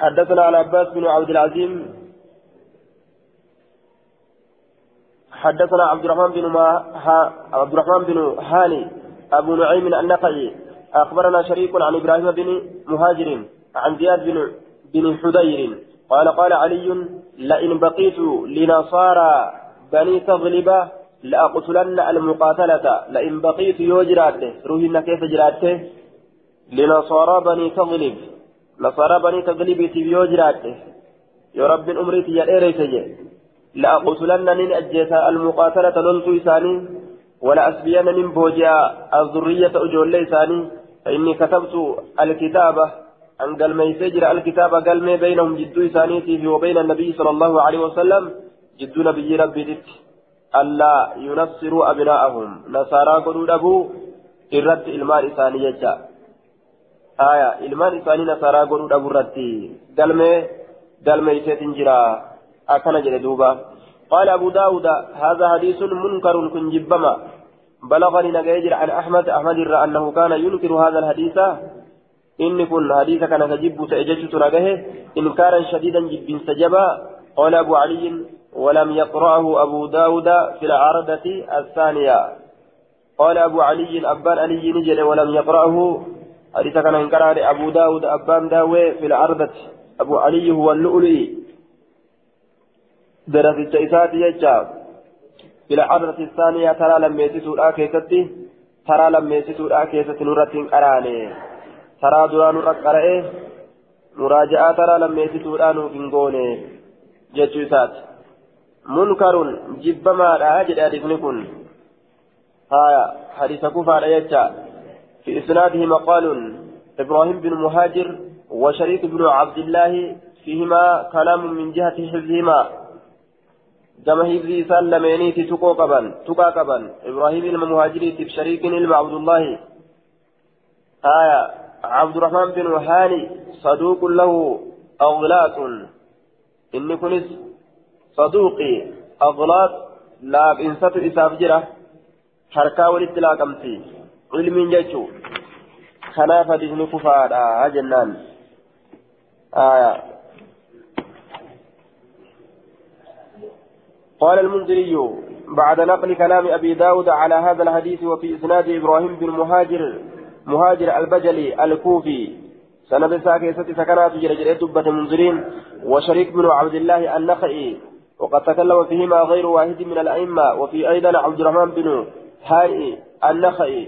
حدثنا على عباس بن عبد العزيم. حدثنا عبد الرحمن بن ما ها عبد الرحمن بن هاني أبو نعيم النقعي. أخبرنا شريك عن إبراهيم بن مهاجر عن زياد بن بن حدير. قال قال علي لئن بقيت لنصارى بني تغلب لأقتلن المقاتلة. لئن بقيت يوجراته روحنا كيف جراته لنصارى بني تغلب نصارى بني تغلب يوجراته يا رب أمري إيريتجي لأقتلن من أجيتا المقاتلة لنتو إساني ولا أسبين من بوجيا الذرية أجول إساني. فإني كتبت الكتابة أن قال ما يسجر الكتابة قال ما بينهم جدو إسانيتي وبين النبي صلى الله عليه وسلم جدو نبي ربي دت ألا ينصروا أبناءهم. نصارى قدود أبو إرد إلمان إساني يجا آية إلمان إساني نصارى قدود أبو ردي قال ما قال ما يسجر أكن جلدوبا قال أبو داود هذا حديث منكر كن جبما. بلغني نجيجر عن أحمد أحمد أنه كان ينكر هذا الحديث. إن كن حديث كان تجب تأججت نجه إنكارا شديدا جب سجبا قال أبو علي ولم يقرأه أبو داود في العرضة الثانية قال أبو علي أبان علي نجل ولم يقرأه حديث كان انكر أبو داود أبان داوي في العرضة أبو علي هو اللؤلؤي درس إسات يجاب إلى عبرة الثانية ترى لم يسسوا الآكيستي ترى لم يسسوا الآكيستي نورة أراني ترى دران رقرأه مراجعة ترى لم فنقوني جتشو إسات منكر جبما الأهجد أدفن كن هايا حديث كفار يجا في إسناده مقال إبراهيم بن مهاجر وشريك بن عبد الله فيهما كلام من جهة حفظهما كما هذي سلميني تتقو قبن إبراهيم المهاجري شريك ilma عبد الله آية عبد الرحمن بن هاني صدوق له أغلاط. إني كنت صدوقي أغلاط. لا إنسات إساف جرة حركة والإطلاق أمسي علم جيتشو. خلافة دهن كفار آه جنان آية. قال المنذري بعد نقل كلام أبي داود على هذا الحديث وفي إسناد إبراهيم بن مهاجر مهاجر البجلي الكوفي. سند ساكي ست سكنات جرجر دبة منذرين. وشريك بن عبد الله النخعي. وقد تكلم فيهما غير واحد من الأئمة. وفي أيضا عبد الرحمن بن هانئ النخعي.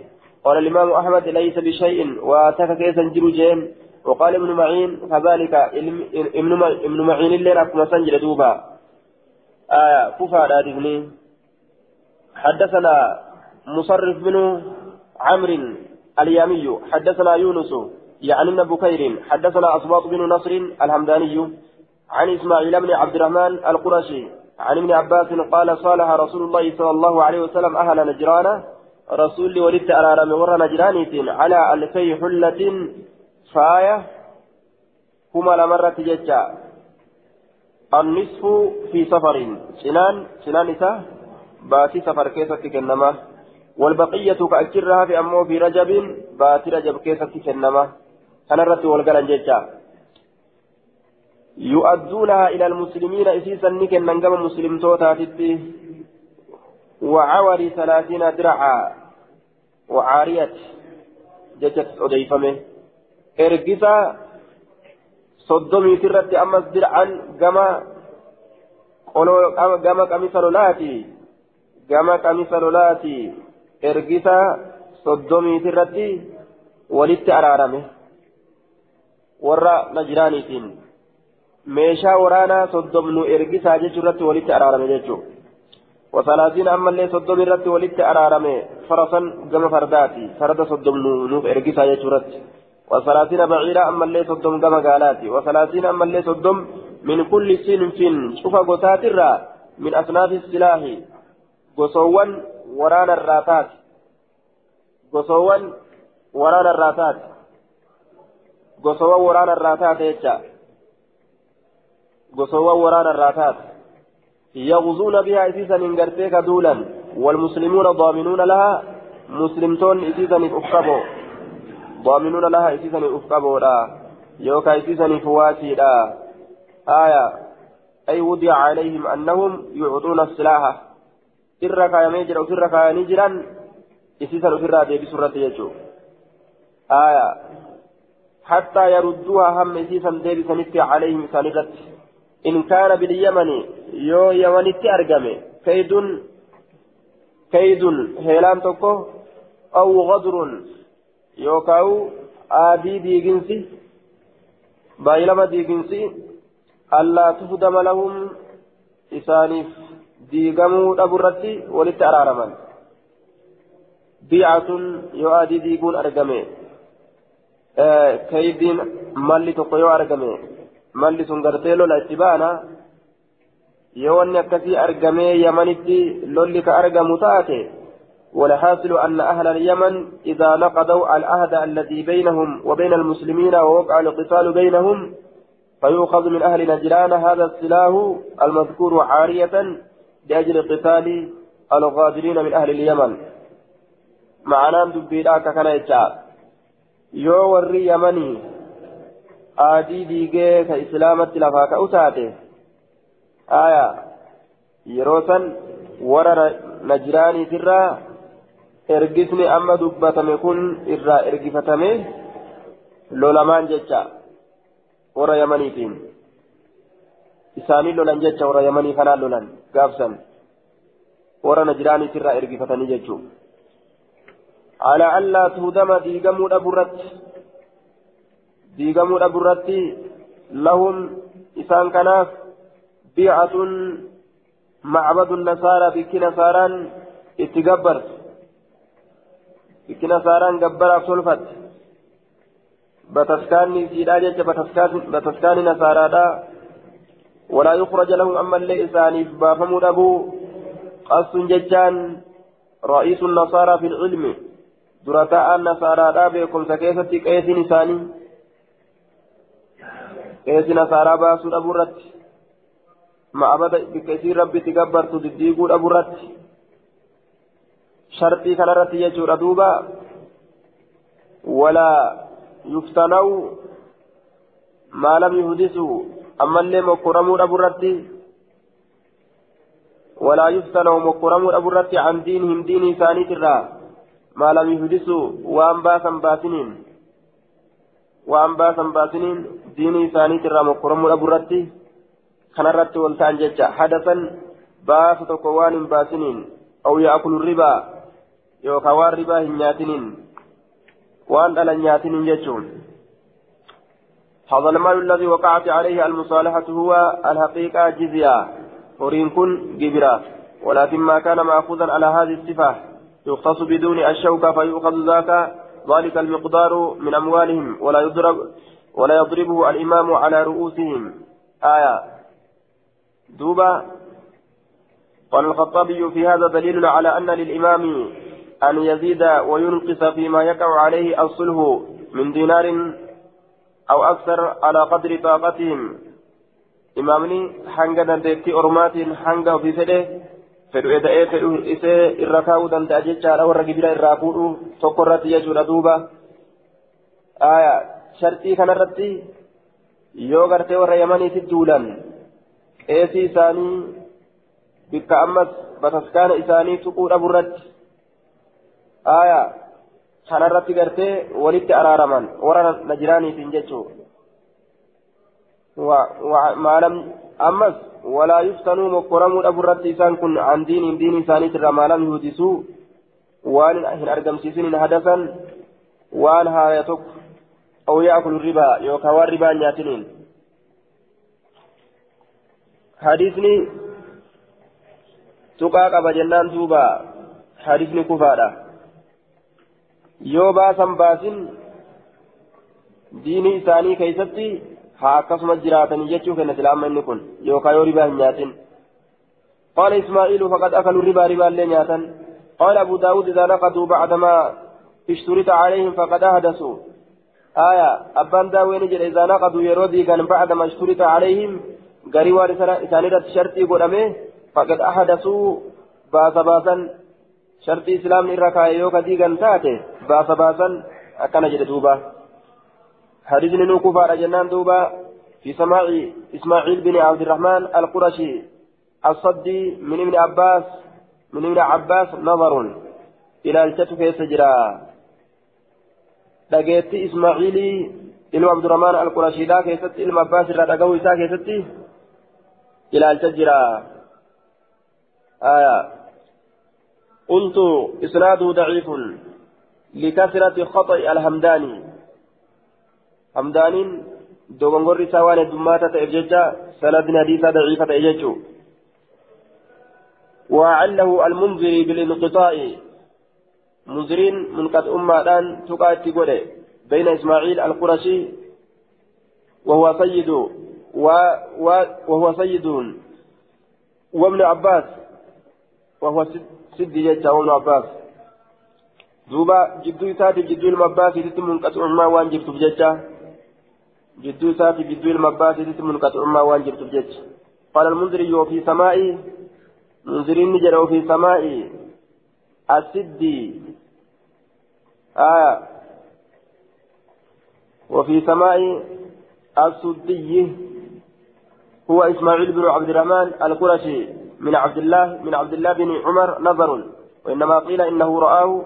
قال الإمام أحمد ليس بشيء واتك كيسا جرجين وقال ابن معين كذلك ابن معين اللي ركما سنجر دوبا. آية كفى حدثنا مصرف بن عمرو اليامي حدثنا يونس يعني ابن بكير حدثنا أصباط بن نصر الهمداني عن إسماعيل بن عبد الرحمن القرشي عن ابن عباس قال صالح رسول الله صلى الله عليه وسلم أهل نجران رسول ولدت أرارم ور نجرانيت على ألفي حلة فاية هما لمرة ججا. النصف في سفر. سنان سنان إسا؟ باتي سفر كيسة كنما والبقية كأجرها في أمو في رجب باتي رجب كيسة كنما. أنا رتي والقلن جيجا. يؤدونها إلى المسلمين إسيسا نكن ننقم مسلم توتا تتي. وعور ثلاثين درعا. وعارية ججت أضيفمه إرقسا soddomii irratti ammas dir'an gama gama qamisa lolaati gama qamisa lolaati ergisa soddomii irratti walitti araarame. Warra najiraaniitiin meeshaa waraanaa soddomnu ergisaa jechuu irratti walitti araarame jechuudha. وثلاثين أما اللي صدم الرت ولدت أرارمي فرسا جم فرداتي فرد صدم نوف إرقسا يجرت وثلاثين بعيرا أما اللي صدم كما قالاتي وثلاثين أما اللي صدم من كل صنف شوف قصات الرا من أصناف السلاح قصوا ورانا الراتات. قصوا ورانا الراتات. قصوا ورانا الراتات يجا قصوا ورانا الراتات. يغزون بها إسيسا إن قرتيك دولا والمسلمون ضامنون لها مسلمتون إسيسا أفقبوا ضامنون لها إسيسا أفقبوا لا. يوكا إسيسا فواتي لا. آية. أي وضع عليهم أنهم يعطون السلاح. Irra kaayamee jira ofirra kaayanii jiran isiisan ofirraa deebisuu irratti jechuudha. آية حتى يردوها هم إسيسا ديبسا نتي عليهم إسان إن كان باليمن يو يمن أرقمي كيد كيد هيلان تكو أو غدر يوكاو آدي ديجنسي بايلما ديجنسي ألا تهدم لهم إسانيف diigamuu dhabu irratti walitti araaraman bi'atun yoo adii diiguun argame kaydiin malli tokko yoo argame malli sun gartee lola itti baana yoo wanni akkasii argamee yamanitti lolli ka argamu taate والحاصل أن أهل اليمن إذا نقضوا العهد الذي بينهم وبين المسلمين ووقع القتال بينهم فيؤخذ من أهل نجران هذا السلاح المذكور عارية لأجل قتال الغادرين من أهل اليمن معناه دبيرا كان يجعل yoo warri yamanii aadii diigee ka islaamatti lafaa ka'u taate aya yeroo san warra najiraaniitirraa ergisni amma dubbatame kun irraa ergifatame lolamaan jecha warra yamaniitiin isaanii lolan jecha warra yamanii kanaan lolan gaafsan. Warra najiraaniitirraa ergifatanii jechuudha. على ألا تهدم ديغمو أبرت ديغمو أبرت لهم إسان كناف بيعة معبد النصارى بك نصارى اتقبر بك نصارى قبر أبسلفت بتسكاني سيداجة بتسكاني نصارى دا ولا يخرج لهم أما اللي إساني أبو قص ججان رئيس النصارى في العلم dura ta'an nasaaraadhaa beekumsa keessatti qeesiin isaanii qeesii nasaaraa baasuu dhabuu irratti ma'abada bikka isiin rabbitti gabbartu diddiiguu dhabuu irratti sharxii kanarratti jechuudha duuba walaa yuftanaw maa lam yuhdisu ammallee mokkoramuu dhabuu irratti walaa yuftanaw mokkoramuu dhabuu irratti an diinihim diinii isaaniitirraa ما لم يحدثوا وأن باسا باسنين. وأن باسا باسنين ديني ثاني ترى مقرم ابو رتي كان رتي والتان ججا حدثا باس تقوان باسنين. أو يأكل الربا. يوكوان ربا هنياتنين. وأن على نياتنين ججون. هذا المال الذي وقعت عليه المصالحة هو الحقيقة جزية. ورين كن جبرا. ولكن ما كان مأخوذا على هذه الصفة. يختص بدون الشوكة فيؤخذ ذاك ذلك المقدار من أموالهم. ولا يضرب ولا يضربه الإمام على رؤوسهم. آية. دوبا قال الخطابي في هذا دليل على أن للإمام أن يزيد وينقص فيما يقع عليه الصلح من دينار أو أكثر على قدر طاقتهم إمامني حنقا ديكتي أرمات حنقا في فده isee irra kaa'uu danda'a jechaadha warra gibira irraa fuudhu tokko irratti jechuudha duuba aya sharxii kanarratti yoo gartee warra yamaniitti duulan qeesii isaanii bikka ammas bataskaana isaanii tuquu dhabu irratti aya kanarratti gartee walitti araaraman. Warra najiraaniitiin jechuu maalam ammas مكرموا أبو الرد إسان كن عن دين دين ثاني ترى ما لم يهدسوا وان هن أرقم سيسن هدفا وان هايتك أو يأكل الربا يوكا الربا نياتنين حديثني تقاق أبا جنان توبا حديثني كفارة yoo baasan baasin diinii isaanii keeysatti haa akkasuma jiraatanii jechuu kenna silaama inni kun yookaan yoo ribaa hin nyaatin قال إسماعيل فقد أكلوا الربا ربا اللي نياتا قال أبو داود إذا نقضوا بعدما اشترط عليهم فقد أحدثوا آية أبان داوين جل إذا نقضوا يرودي كان بعدما اشترط عليهم غري وارثنا إسانيرة شرطي قدامه فقد أحدثوا باس باسا شرط إسلام إركا يوكا ديغان باس باسا أكنا جد دوبا. حديث نوكفا جنان دوبا. في سماع إسماعيل بن عبد الرحمن القرشي الصدي من ابن عباس من ابن عباس نظر إلى التتو كيس جرا dhageetti ismaaciilii ilma abdurrahmaan alqurashiidhaa keessatti ilma abbaas irraa dhagahuu isaa keessatti ilaalcha jira قلت إسناده ضعيف. لكثرة خطأ الهمداني. همدان دوغنغور سوان الدماتة إبججة سند حديثة ضعيفة إججة وعله المنذري بالانقطاع. منذرين من قد أمة تقاتي قولي بين إسماعيل القرشي وهو سيد و و وهو سيد وابن عباس وهو سد جيتشا وابن عباس. دوبا جدو ساتي جدو المباس يتم منقطع ما وان جبت بجيتشا جدو ساتي جدو المباس يتم منقطع ما وان جبت بجيتشا قال المنذري وفي سمائي منذرين نجر وفي سمائي السدي آه وفي سماء السدي هو إسماعيل بن عبد الرحمن القرشي من عبد الله من عبد الله بن عمر نظر وإنما قيل إنه رآه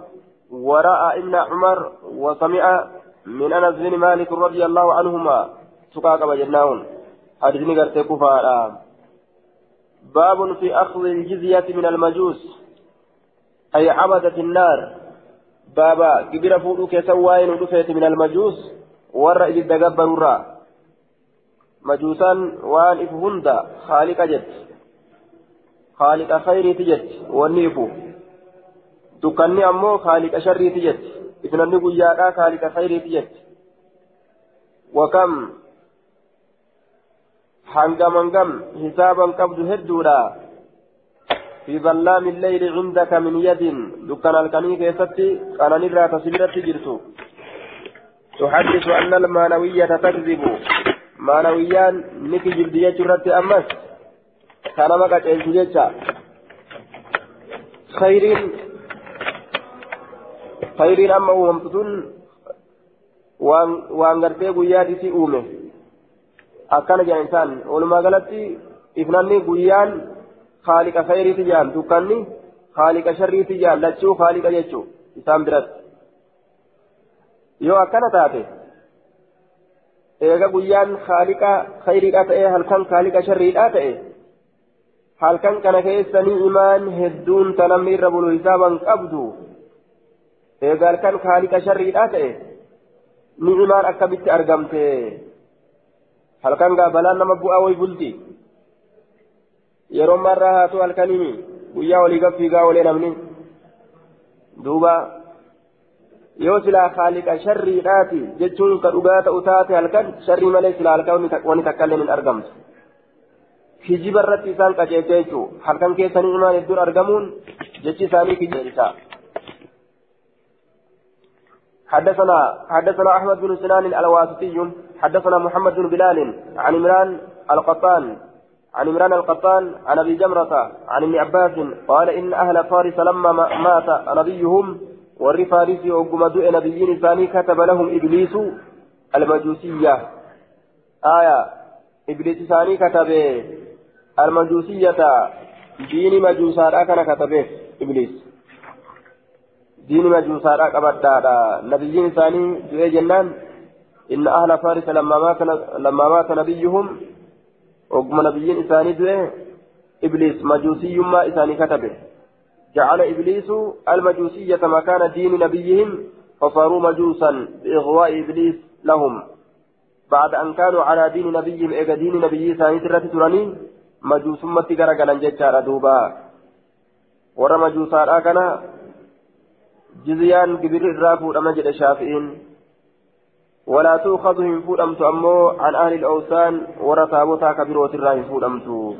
ورأى إبن عمر وسمع من أنس بن مالك رضي الله عنهما سقاق بجناون حدثني قرتي كفارا. باب في أخذ الجزية من المجوس أي عبدة النار. بابا كبير فوق سواين ودفيت من المجوس dagabbarurraa majuusaan waan ifu hunda haaliqa jetti haaliqa khayriiti jetti wanni ifu dukkanni ammoo haaliqa sharriiti jetti ifnanni guyyaadhaa haaliqa khayriiti jetti wakam hangam hangam hisaaban qabdu hedduudha ظلام الليل عندك من يد دكان الكني كيستي كان نرى تسبيرة جرتو تحدث أن المانوية تكذب مانويان نكي جلدية جرت أمس كان مكة خير خير أما ومتون waan gartee guyyaatitti uume akkana jedha insaan walumaa galatti ifnanni guyyaan haaliqa khayriiti jedhan dukkanni haaliqa sharriiti jedhan lachuu haaliqa jechuu isaan biratti yoo akkana taate eega guyyaan haaliqa khayriidha ta'e halkan haaliqa sharriidha ta'e halkan kana keessanii imaan hedduun ta namni irra bulu hisaaban qabdu eega halkan haaliqa sharriidha ta'e ni imaan akkamitti argamte halkan gaa balaan nama bu'aa way bulti yeroo marraa haatu halkanii guyyaa walii gaffiigaa olee namni duuba yoo silaa haaliqa sharriidhaati jechuun ka dhugaa ta'u taate halkan sharrii malee silaa halkan wani takkaillee hin argamtu kijiba irratti isaan qaceelche jechuu halkan keessanii imaan hedduun argamuun jechi isaanii kijiba حدثنا حدثنا احمد بن سنان الواسطي حدثنا محمد بن بلال عن عمران القطان عن عمران القطان عن ابي جمره عن ابن عباس قال ان أهل فارس لما مات نبيهم warri faarisii ogguma du'e nabiyyiin isaanii kataba lahum ibliisu almajuusiyya aya ibliis isaanii katabe almajuusiyyata diini majuusaadha kana katabeef ibliis diini majuusaadha qabadhaadha nabiyyiin isaanii du'e jennaan inna ahla faarisa lammaa maata nabiyyuhum ogguma nabiyyiin isaanii du'e ibliis majuusiyyummaa isaanii katabe جعل إبليس المجوسية مكان دين نبيهم فصاروا مجوسا بإغواء إبليس لهم بعد أن كانوا على دين نبيهم إيجا دين نبي ثاني ترى تراني مجوس متي غرغلا جتشارا دوبا ورا مجوسا أكنا جزيان كبير الرافو أما جد الشافعين ولا تؤخذ من فود أمت أمو عن أهل الأوثان ورا تابوتا كبير وتراه فود أمتو.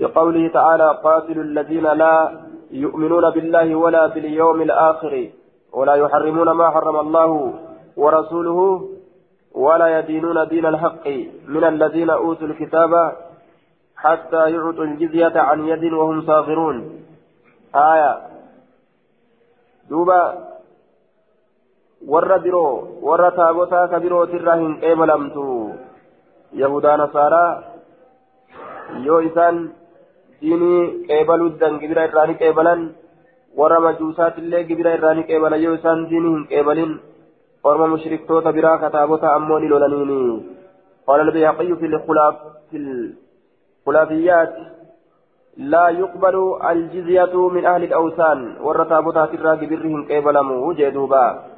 بقوله تعالى قاتلوا الذين لا يؤمنون بالله ولا باليوم الآخر ولا يحرمون ما حرم الله ورسوله ولا يدينون دين الحق من الذين أوتوا الكتاب حتى يعطوا الجزية عن يد وهم صاغرون. آية. دوبا warra biroo warra taabotaa ka birootirraa hin qeebalamtu yahudaa nasaaraa yoo isaan diinii qeebaluuddan gibira irraa ni qeebalan warra majuusaatillee gibira irraa ni qeebala yoo isaan diinii hin qeebalin orma mushriktoota biraa kataabota ammoo ni lolaniini في الخلاف في الخلافيات لا يقبل الجزية من أهل الأوثان والرتابطات الراقب برهم قبلموا جدوبا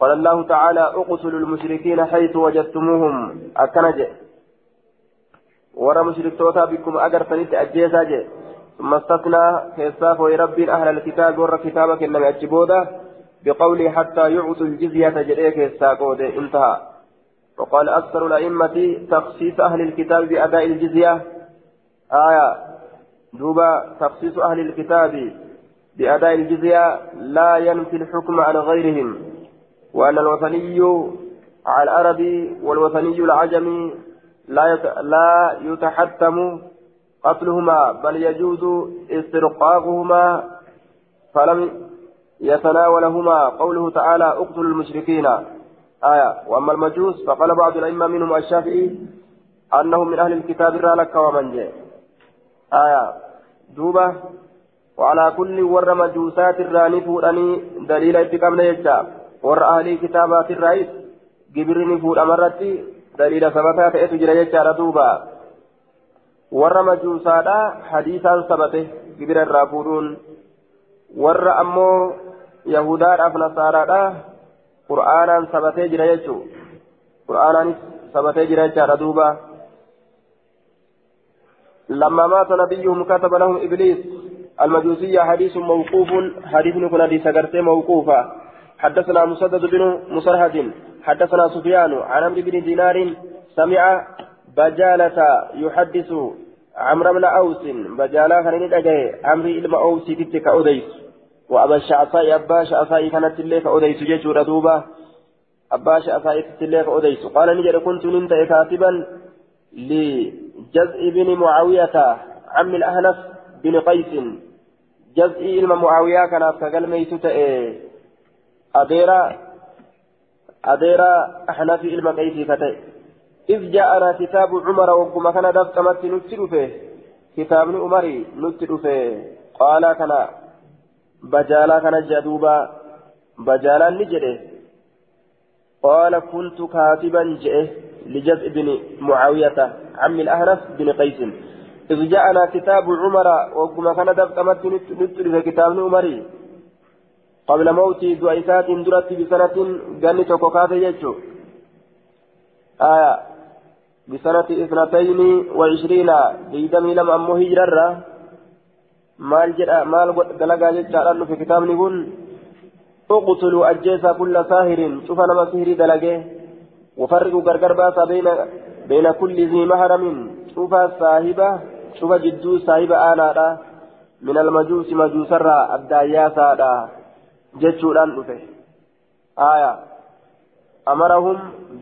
قال الله تعالى أقتلوا المشركين حيث وجدتموهم. أكنج ورى مشرك توتا بكم أجر سنت أجيسا جي ثم استثنى كيساف رب أهل الكتاب ورى كتابك إنما أجبودا بقوله حتى يعطوا الجزية جريك الساقود انتهى. وقال أكثر الأئمة تخصيص أهل الكتاب بأداء الجزية. آية. دوبا تخصيص أهل الكتاب بأداء الجزية لا ينفي الحكم عن غيرهم وأن الوثني على العربي والوثني العجمي لا لا يتحتم قتلهما بل يجوز استرقاقهما فلم يتناولهما. قوله تعالى اقتلوا المشركين آية. وأما المجوس فقال بعض الأئمة منهم الشافعي أنهم من أهل الكتاب رالك ومن جاء. آية دوبة وعلى كل ور مجوسات الراني أني دليل يجاب warra ahlii kitaabaati irraayis gibirri fuudhamarratti daliila sabataa ta'etu jira jechaadha duuba warra majuusaadha hadiisaan sabate gibira irraa fuudhuun warra ammoo yahudaadhaaf nasaaraadha qur'aanaan sabatee jira jechuu qur'aanaanis sabatee jira jechaadha duuba لما مات نبيهم كتب لهم إبليس المجوسية حديث موقوف حديث نكون حديث موقوفة حدثنا مسدد بن مسرهد حدثنا سفيان عن عمرو بن دينار سمع بجالة يحدث عمرو بن أوس بجالة كان يدعي عمرو إلما أوس تتك أوديس وأبا الشعصاء أبا شعصاء كانت الليك أوديس جيجور دوبا أبا شعصاء تتليك أوديس قال نجد كنت ننت كاتبا لجزء بن معاوية عم الأهنف بن قيس. جزء إلما معاوية كانت كقل ميتة إيه أديرا أديرا في علم كيف كتئ إذ جاءنا كتاب عمر وكما كان دفتمت نتلو فيه كتاب عمري نتلو فيه قال كان بجالا كان جدوبا بجالا نجده. قال كنت كاتبا جئه. لجزء بن معاوية عم الأهنف بن قيس. إذ جاءنا كتاب عمر وكما كان دفتمت نتلو في كتاب عمري قبل موتي دعيسات درت بسنة جنة كوكات يجو. آية. بسنة اثنتين وعشرين بيدم لم أمه هجرة مال جرى مال دلقا جرى في كتاب نقول اقتلوا أجيسا كل ساهر. شوف أنا ما سهري دلقه. وفرقوا غرغر باسا بين بين كل ذي محرم. شوف صاحبة شوف جدو صاحبة آنا من المجوس مجوس الرا الداياسا jechuudhaan dhufe aya أمرهم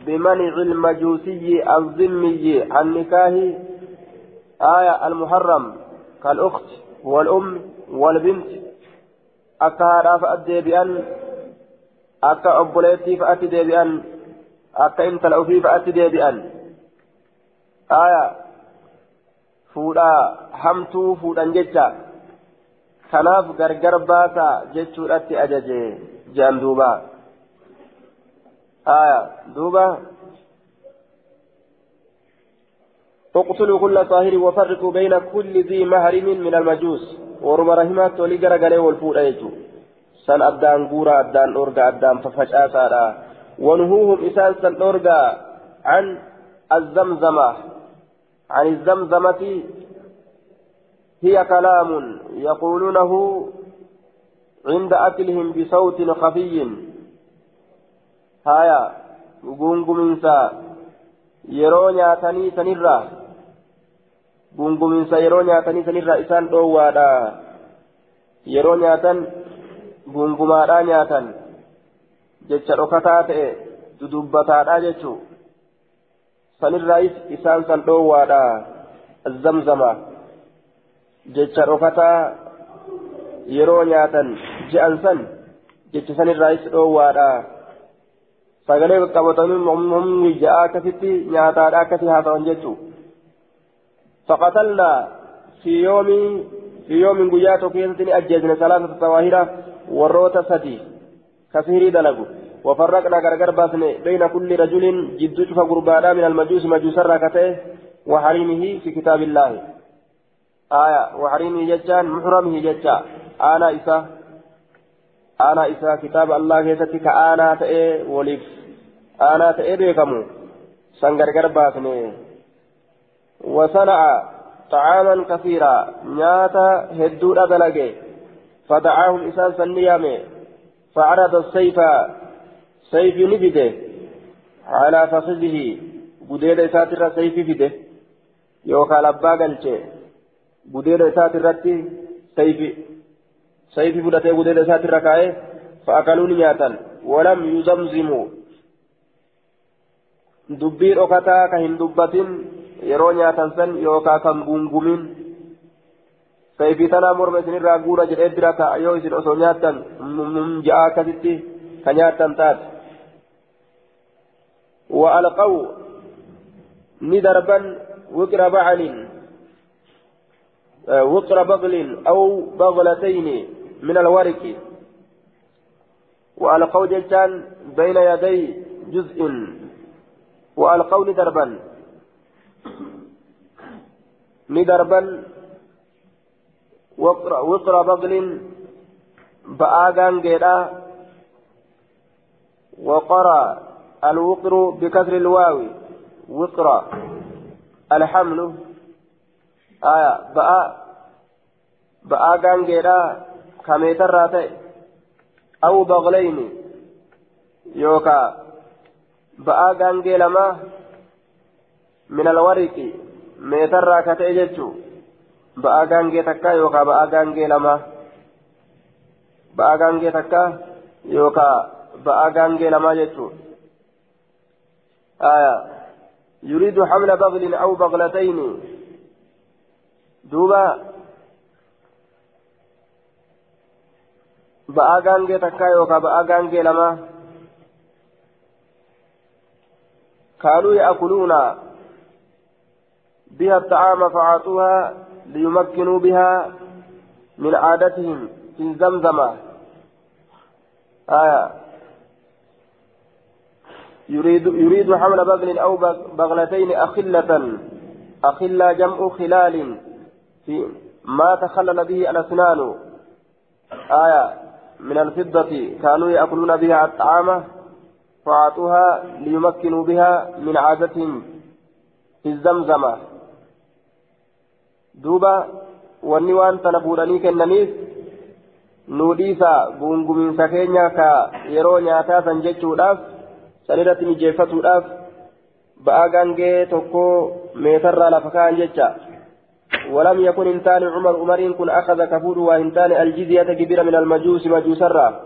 بمنع المجوسي الذمي عن نكاه آية. المحرم. كالأخت والأم والبنت. أكا هذا فأدي بأن أكا أبوليتي فأتي بأن. أكا إنت الأوفي فأتي بأن آية فودا همتو فودا جتا kanaaf gargar baasa jechuudhatti ajaje jaan duuba. Aya duuba. اقتلوا كل طاهر وفرقوا بين كل ذي محرم من المجوس ورم رحمات ولي غرغله والفودا يجو سن أدان غورا أدان أورغا أدان ففشاسا ونهوهم إسان سن أورغا عن الزمزمة عن الزمزمة هي كلام يقولونه عند أكلهم بصوت خفي هايا gunguminsa yeroo nyaatanii sanirraa gunguminsa yeroo nyaatanii sanirraa isaan dhoowwaadha yeroo nyaatan gungumaadhaa nyaatan jecha dhokataa ta'e dudubbataadha jechuu sanirraayis isaan san dhoowwaadha الزمزمة جتشا رفتا yeroo nyaatan je'an san jecha san irraayis dhoowwaadha sagalee qabatanii humni ja'a akkasitti nyaataadha akkasi haasa'an jechuu faqatalnaa fi yoomii guyyaa tokko keessatti ni ajjeesne salaasata sawaahira warroota sadi kasihirii dalagu وفرقنا غرغر باسني بين كل رجل جد شوف قربانا من المجوس مجوس الركته وحريمه في كتاب الله. آية وحريمه ججان محرمه ججان أنا إسا أنا إسا كتاب الله كيستي كأنا تأي وليف. أنا تأي بيكمو. سنغرغر باسني. وصنع طعاما كثيرا. نياتا هدو أدلقي فدعاهم إسان سنيامي فعرض السيف سيف نبده على فخذه بديل إساتر سيف فده يوكا لبا قلچه بديل إساتر سيف سيف فدته بديل إساتر كايه فأكلوا نياتا ولم يزمزموا dubbii dhokataa ka hin dubbatin yeroo nyaatan san yookaan kan gungumin sayfii tanaa morma isinirraa guura jedhee bira ta'a yoo isin osoo nyaattan ja'a akkasitti ka nyaattan taate وألقوا ندربا وقر بعل وقر بغل أو بغلتين من الورق وألقوا ججان بين يدي جزء. وألقوا ندربا. ندربا وقر, بغل بآغان جيدا. وقرأ الوقر بكسر الواو وقر الحمل آية بآ بآغان جيدا كميتر راتي أو بغلين يوكا بآغان جيلما من الورق meetarraa ka ta'e jechuun ba'aa gaangee takkaa yookaan ba'aa gaangee lama ba'aa gaangee takkaa yookaan ba'aa gaangee lamaa hamla baqlin aw baqlatayni duuba ba'aa gaangee takkaa yookaan ba'aa gaangee lamaa kaanuu ya'kuluuna بها الطعام فعاطوها ليمكنوا بها من عادتهم في الزمزمة آية يريد يريد حمل بغل أو بغلتين أخلة أخلة جمع خلال في ما تخلل به الأسنان. آية من الفضة كانوا يأكلون بها الطعام فعاطوها ليمكنوا بها من عادتهم في الزمزمة. duuba wanni waan tana fuudhanii kennaniif nuu dhiisa guungumiinsa keenya ka yeroo san irratti mijeeffatuudhaaf ba'aa gangee tokko meetarraa lafa ka'an jecha. ولم يكن إنسان عمر عمر كن أخذ كفور وإنسان الجزية كبيرة من المجوس مجوسرة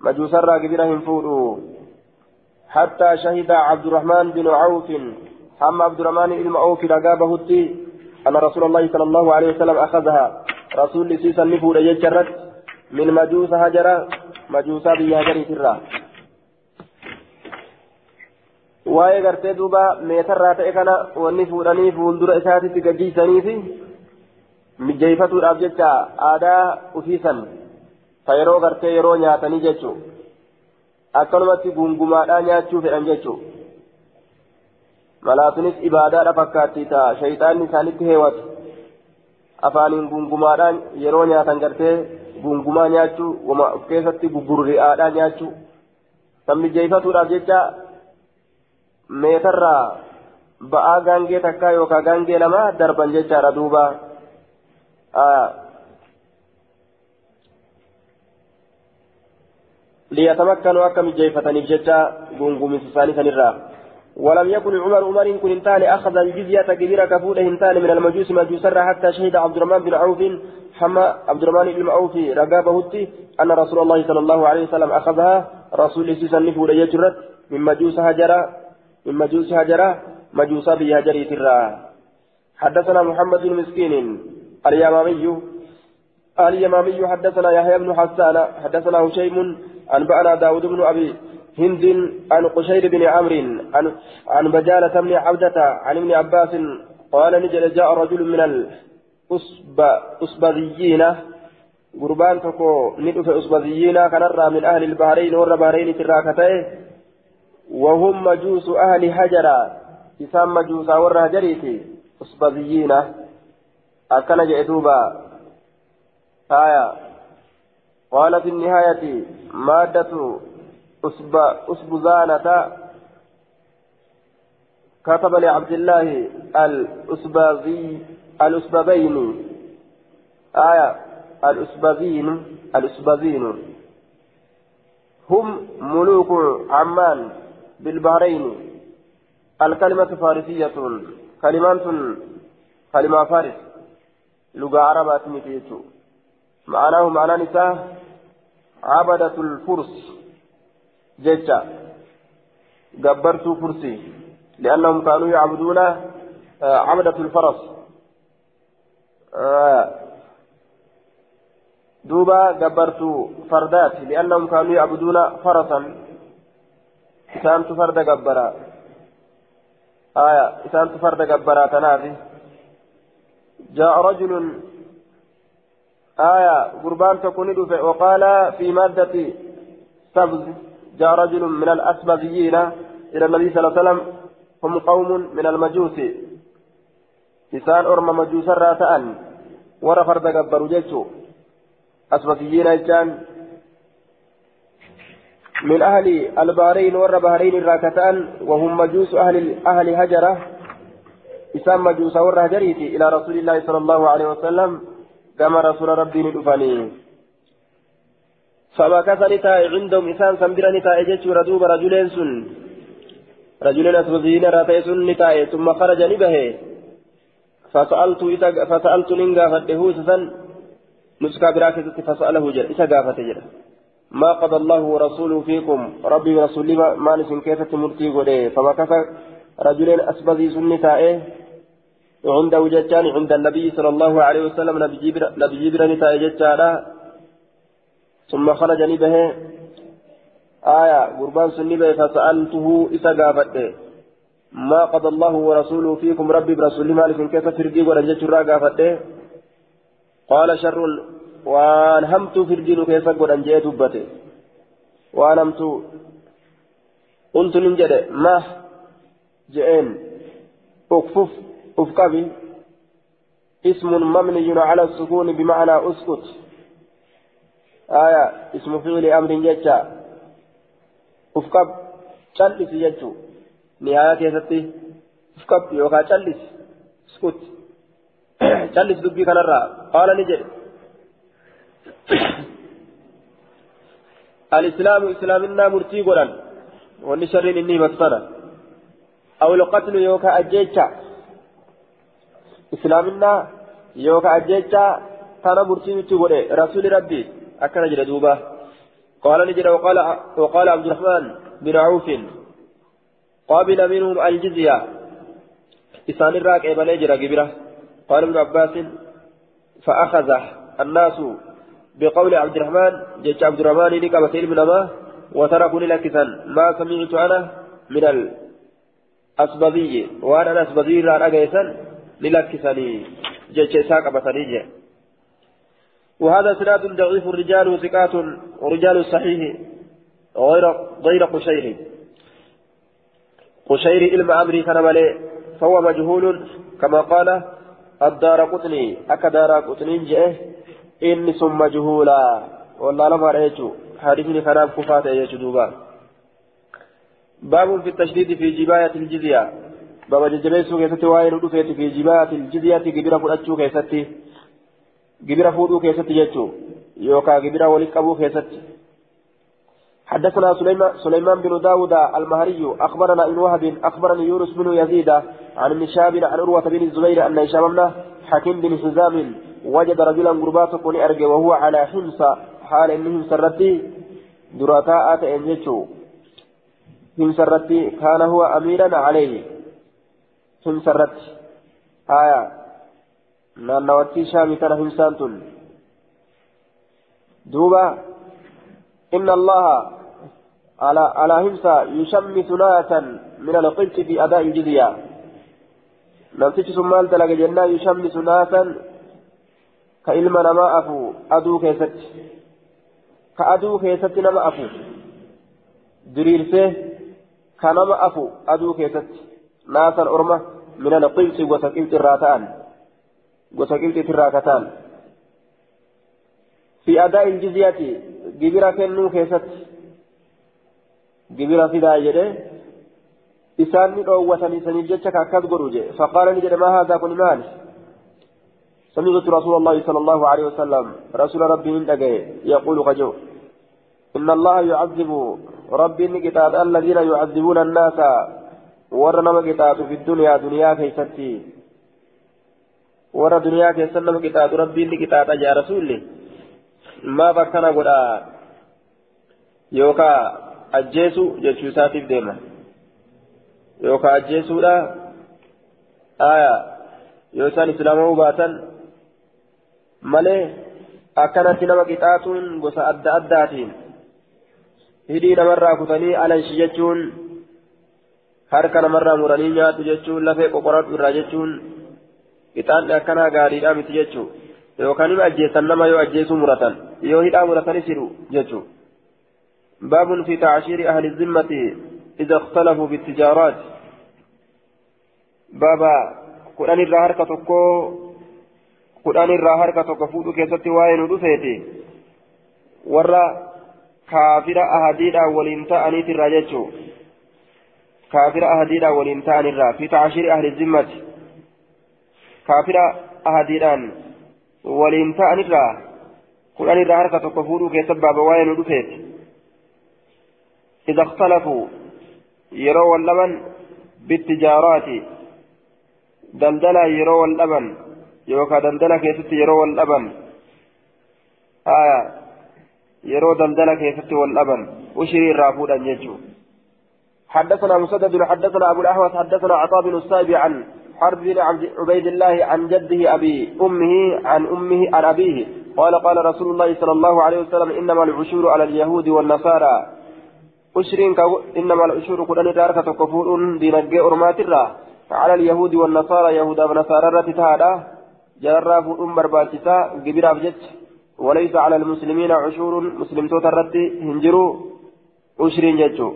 مجوسرة كبيرة هنفور حتى شهد عبد الرحمن بن عوف هم عبد الرحمن بن عوف رقابه أن رسول الله صلى الله عليه وسلم أخذها رسول سيسا نفور يجرت من مجوس هجرة مجوسا بيهجري سرا waa'ee gartee duuba meetarraa ta'e kana wanni fuudhanii fuuldura isaatitti gaggeessanii fi mijeeffatuudhaaf jecha aadaa ufiisan ta yeroo gartee yeroo nyaatanii jechuun akkanumatti gungumaadhaa nyaachuu fedhan jechuun. malaatunis ibaadaadha fakkaatti ta'a shayxaanni isaanitti heewatu afaaniin gungumaadhaan yeroo nyaatan gartee gungumaa nyaachuu wama of keessatti gugurri'aadhaa nyaachuu san mijeeffatuudhaaf jecha meetarraa ba'aa gaangee takkaa yookaan gaangee lama darban jechaadha duuba. Liyatamakkanuu akka mijeeffataniif jecha gunguminsa isaanii sanirraa ولم يكن عمر عمر كن انتان أخذ الجزية كبيرة كفودة انتان من المجوس مجوسرة حتى شهد عبد الرحمن بن عوف حما عبد الرحمن بن عوف رقابه أن رسول الله صلى الله عليه وسلم أخذها رسول سيسا نفود يجرت من مجوس هجرة من مجوس هجرة مجوس بهجري ترى حدثنا محمد بن مسكين اليمامي اليمامي حدثنا يحيى بن حسان حدثنا هشيم أنبأنا داود بن أبي هند عن قشير بن عمرو عن عن بجالة بن عبدة عن ابن عباس قال نجل جاء رجل من الأسبذيين قربان تكو ندف أسبذيين كنرى من أهل البحرين بحرين تراكتين وهم مجوس أهل حجرة إسام مجوس ور هجريتي أسبذيين أكن جئتوبا. آية. قال في النهاية. مادة أسبزانة كتب لعبد الله الأسبازي الأسبابين آية. الأسبازين الأسبازين هم ملوك عمان. بالبحرين الكلمة فارسية كلمات كلمة فارس. لغة عربة متيتو معناه معنى نساء عبدة الفرس. جيتشا جبرتوا فرسي. لأنهم كانوا يعبدون عبدة الفرس. دوبا جبرتوا فردات. لأنهم كانوا يعبدون فرسا. إسانت فرد جبرا آية إسانت فرد جبرا تنافي جاء رجل آية قربان تكون وقال في مادة سبز جاء رجل من الأسبابيين إلى النبي صلى الله عليه وسلم هم قوم من المجوس إسان أرم مجوس الراتان ورا فرد قبروا جيتشو أسبابيين إجان من أهل البحرين ور بحرين الراكتان وهم مجوس أهل أهل هجرة. إسان مجوس ور هجريتي إلى رسول الله صلى الله عليه وسلم كما رسول ربي ندفني. فمكث نتاء عندهم إسان سنبرا جتشور دوب رجلين سن. رجلين أسودين راتي سن نتاء ثم خرج نبه فسألت فسألت ننقى فده سسن نسكا براكزة فسأله جل إسا قافة جل. ما قضى الله ورسوله فيكم. ربي ورسولي ما نسن كيف تمرتي قده؟ فمكث رجلين أسبذي سن نتاء عنده جتان عند النبي صلى الله عليه وسلم نبي جبر نتاء جتان ثم خرج نبه آية قربان سنبه فسألته إسا قافته ما قضى الله ورسوله فيكم؟ ربي برسول مالك كيف تردي ورجت قافته قال شر وان همت فردين كيف قد جئت بته وان همت قلت ننجد ما جئين اكفف افكبي اسم مبني على السكون بمعنى اسكت آية اسم فعل أمر جتا افكب تلس جتو نهاية كيستي افكب يوكا تلس اسكت تلس دبي كان الرا قال نجد الإسلام إسلامنا مرتي قران والنشر إني مكسرة أو القتل يوكا أجيتشا إسلامنا يوكا أجيتشا كان مرتي رسول ربي أكن جل دوبا. قال نجد وقال وقال عبد الرحمن بن عوف قابل منهم الجزية. إسان الراك إبن أجر جبرة قال ابن عباس فأخذ الناس بقول عبد الرحمن جيش عبد الرحمن لك بسير من ما وتركوا لكسا ما سمعت أنا من الأسبذي وأنا الأسبذي لا أجيسا للكسني جيش ساق بسريجه وهذا سناد ضعيف الرجال وثقات ورجال الصحيح غير غير قشير. قشير علم أمري كان ملي فهو مجهول كما قال الدار قطني. أكا دار قطني جئه. إني ثم مجهولا والله لما رأيته حديثني كلام كفات يجدوبا باب في التشديد في جباية الجزية باب ججبيسو كيستي وائل في جباية الجزية كبيرة فلاتشو كيستي جبرة فودو كيست جيتشو يوكا جبرة ولقبو كيست حدثنا سليمان, سليمان بن داود المهري أخبرنا ابن وهب أخبرني يونس بن يزيد عن ابن شاب عن عروة بن الزبير أن هشام بن حكيم بن حزام وجد رجلا قربات كون أرجع وهو على حمص حال إنه سرتي دراتا آت إنجتشو حمص كان هو أميرا عليه. حمص آية. naannawattii shaamii kana himsaan tun duuba inna allaha على على همسا يشمس ناسا من القبط في أداء الجزية نمتش سمال تلقى جنة كإلما نما أفو أدو كيست كأدو كيست نما أفو دريرسه كنما أفو أدو كيست ناسا أرمى من القبط وسقبط الراتان وسقبط الراكتان في أداء الجزية جبرا كنو كيست isaan ni dhoowwatanii saniif jecha ka akkas godhu jedhe faqaala ni jedhe maa haadaa kun maali? سمعت رسول الله صلى الله عليه وسلم رسول ربي دقي يقول خجو إن الله يعذب ربي نكتاب الذين يعذبون الناس ورنا كتاب في الدنيا دنيا كيستي ورا دنيا كيسنا كتاب ربي نكتاب يا رسول ما بكنا قد يوكا ajjeesu jechuu isaatiif deema yookaan ajjeesuudha aya yoo isaan islaamuu baatan malee akkanatti nama qixaatuun gosa adda addaatiin hidhii namarraa kutanii alanshi jechuun harka namarraa muranii nyaatu jechuun lafee qoqoradhu irraa jechuun qixaanni akkanaa gaariidhaa miti jechuu yookaan ima ajjeessan nama yoo ajjeesuu muratan yoo hidhaa muratanis hidhu jechuu باب في تعشير أهل الذمة إذا اختلفوا بالتجارات بابا قرآن الرا هركة تكو قرآن الرا هركة تكو فودو كيست وين ودفيتي ورا كافر أهديدا ولنتا أنيت الراجتشو كافر أهديدا ولنتا الرا في تعشير أهل الذمة كافر أهديدا ولنتا الرا قرآن الرا هركة تكو فودو كيست بابا وين ودفيتي إذا اختلفوا يروا اللبن بالتجارات دلدلة يروا اللبن يوكا دلدلة كيست يروا اللبن آية يروا دلدلة كيست واللبن وشري الرافود أن يجوا حدثنا مسدد حدثنا أبو الأحوص حدثنا عطاء بن السائب عن حرب بن عبيد الله عن جده أبي أمه عن أمه عن أبيه. قال قال رسول الله صلى الله عليه وسلم إنما العشور على اليهود والنصارى. أشرين إنما الأشور كلان تاركة كفور دينجي الله على اليهود والنصارى يهود ونصارى رتتادا جرى فؤم برباتسا قبر أبجت وليس على المسلمين عشور مسلم توتا رتي هنجروا أشرين جتشو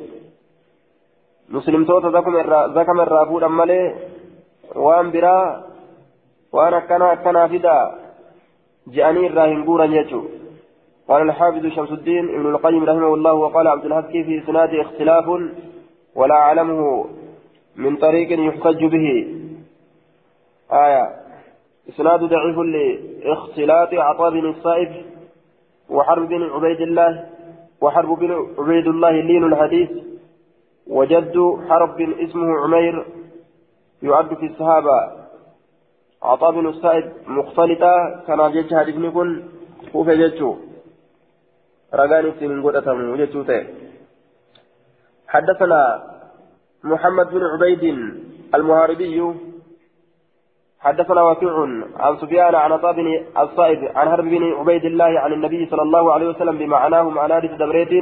مسلم توتا ذكم الرافود أمالي وان برا وان أكنا أكنا فدا جاني الراهن قورا جتشو قال الحافظ شمس الدين ابن القيم رحمه الله وقال عبد الحق في إسناد اختلاف ولا أعلمه من طريق يحتج به آية إسناد ضعيف لاختلاط عطاء بن الصائب وحرب بن عبيد الله وحرب بن عبيد الله لين الحديث وجد حرب اسمه عمير يعد في الصحابة. عطاء بن الصائب مختلطة كان جيش حديث نكون كوفة جيشه رجال من قدة وجدت حدثنا محمد بن عبيد المهاربي حدثنا وكيع عن سفيان عن عطاء بن الصائب عن هرب بن عبيد الله عن النبي صلى الله عليه وسلم بمعناه حديث دبريت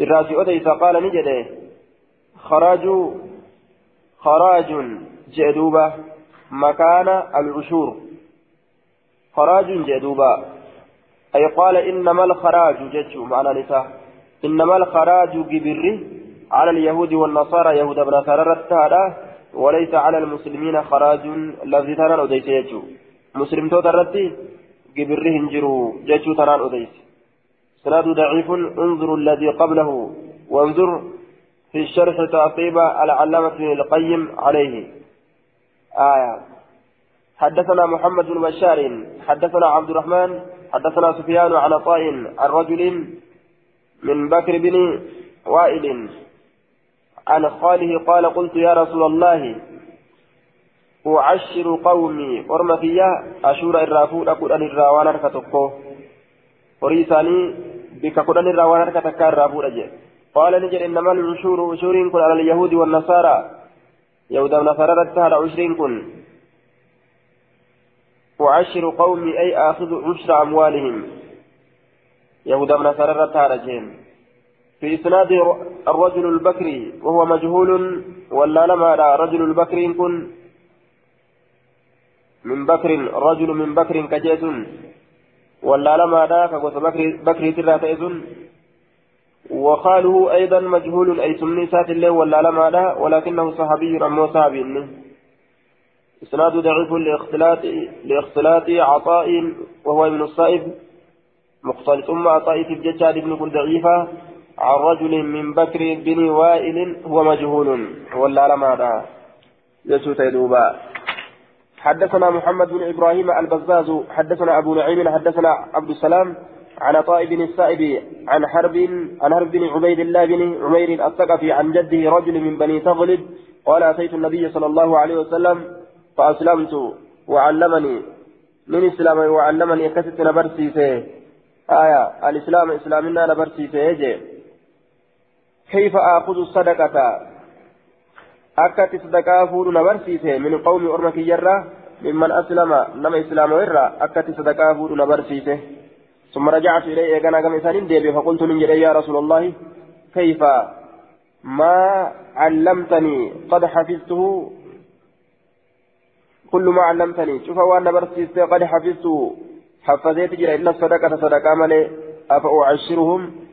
الراجي أتي فقال نجده خراج خراج جدوبة مكان العشور. خراج جدوبة أي قال إنما الخراج جتشو معنى نساء. إنما الخراج جبره على اليهود والنصارى يهود بن نصارى وليس على المسلمين خراج الذي ترى أديس يجو. مسلم توترتي جبره انجروا جتشو ترى أديس. سناد ضعيف انظر الذي قبله وانظر في الشرح تعقيب العلامة ابن القيم عليه. آية. حدثنا محمد بن بشار حدثنا عبد الرحمن حدثنا سفيان عن عطاء عن رجل من بكر بن وائل. عن خاله قال قلت يا رسول الله أعشر قومي ورم فيا أشور الرافود أقول أن الراوان أركتكو وريساني بك قل أن الراوان أركتك الرافود أجي قال نجل إنما العشور عشور كن على اليهود والنصارى. يهود ونصارى رتها عشرين كن. وعشر قومي أي آخذ عشر أموالهم. يهودا من سرر تارجين في إسناد الرجل البكري وهو مجهول ولا لما رجل البكري كن. من بكر رجل من بكر كجيس ولا لما ذاك بكري بكري ترى وقاله أيضا مجهول أي سمني سات الله ولا لما لا ولكنه صحابي أمو صحابي إسناد ضعيف لإختلاط لإختلاط عطاء وهو ابن الصائب. مختلط مع في الججاد بن كل ضعيفة. عن رجل من بكر بن وائل هو مجهول ولا لما لا يسوع تيدوبا. حدثنا محمد بن إبراهيم البزاز حدثنا أبو نعيم حدثنا عبد السلام عن طائب بن السائب عن حرب عن حرب بن عبيد الله بن عمير الثقفي عن جده رجل من بني تغلب قال أتيت النبي صلى الله عليه وسلم فأسلمت وعلمني. من إسلام وعلمني كست نبرسيسه آية الإسلام إسلامنا نبرسيسه كيف آخذ الصدقة؟ أكت صدقاء فول نبرسيسه من قوم أرمك يرى ممن أسلم نما إسلام ويرى أكت صدقاء فول نبرسيسه ثم رجعت إليه كان كما إنسان ديبي فقلت من يا رسول الله كيف؟ ما علمتني قد حفظته. كل ما علمتني شوف وأنا برسيست قد حفظته. حفظت جرى إلا الصدقة صدقة ملي أفأعشرهم؟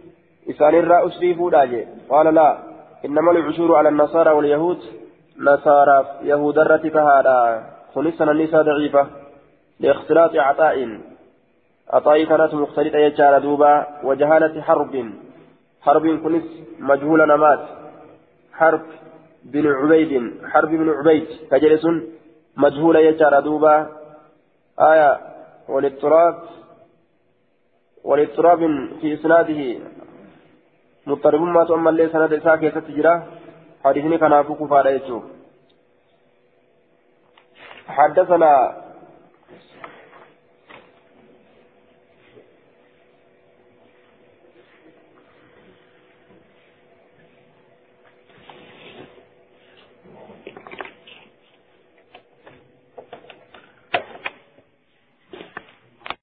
إسان الراء أشريفوا داجي قال لا إنما العشور على النصارى واليهود نصارى يهود الرتك هذا خلصنا النساء ضعيفة لاختلاط عطاء أطاي كانت مختلطة يجار دوبا وجهالة حرب حرب كنس مجهول نمات حرب بن عبيد حرب بن عبيد كجلس مجهول يجار دوبا آية والاضطراب والاضطراب في إسناده مضطرب ما تؤمن اللي سند إساء تجرى حديثني كان أفوك فارا حدثنا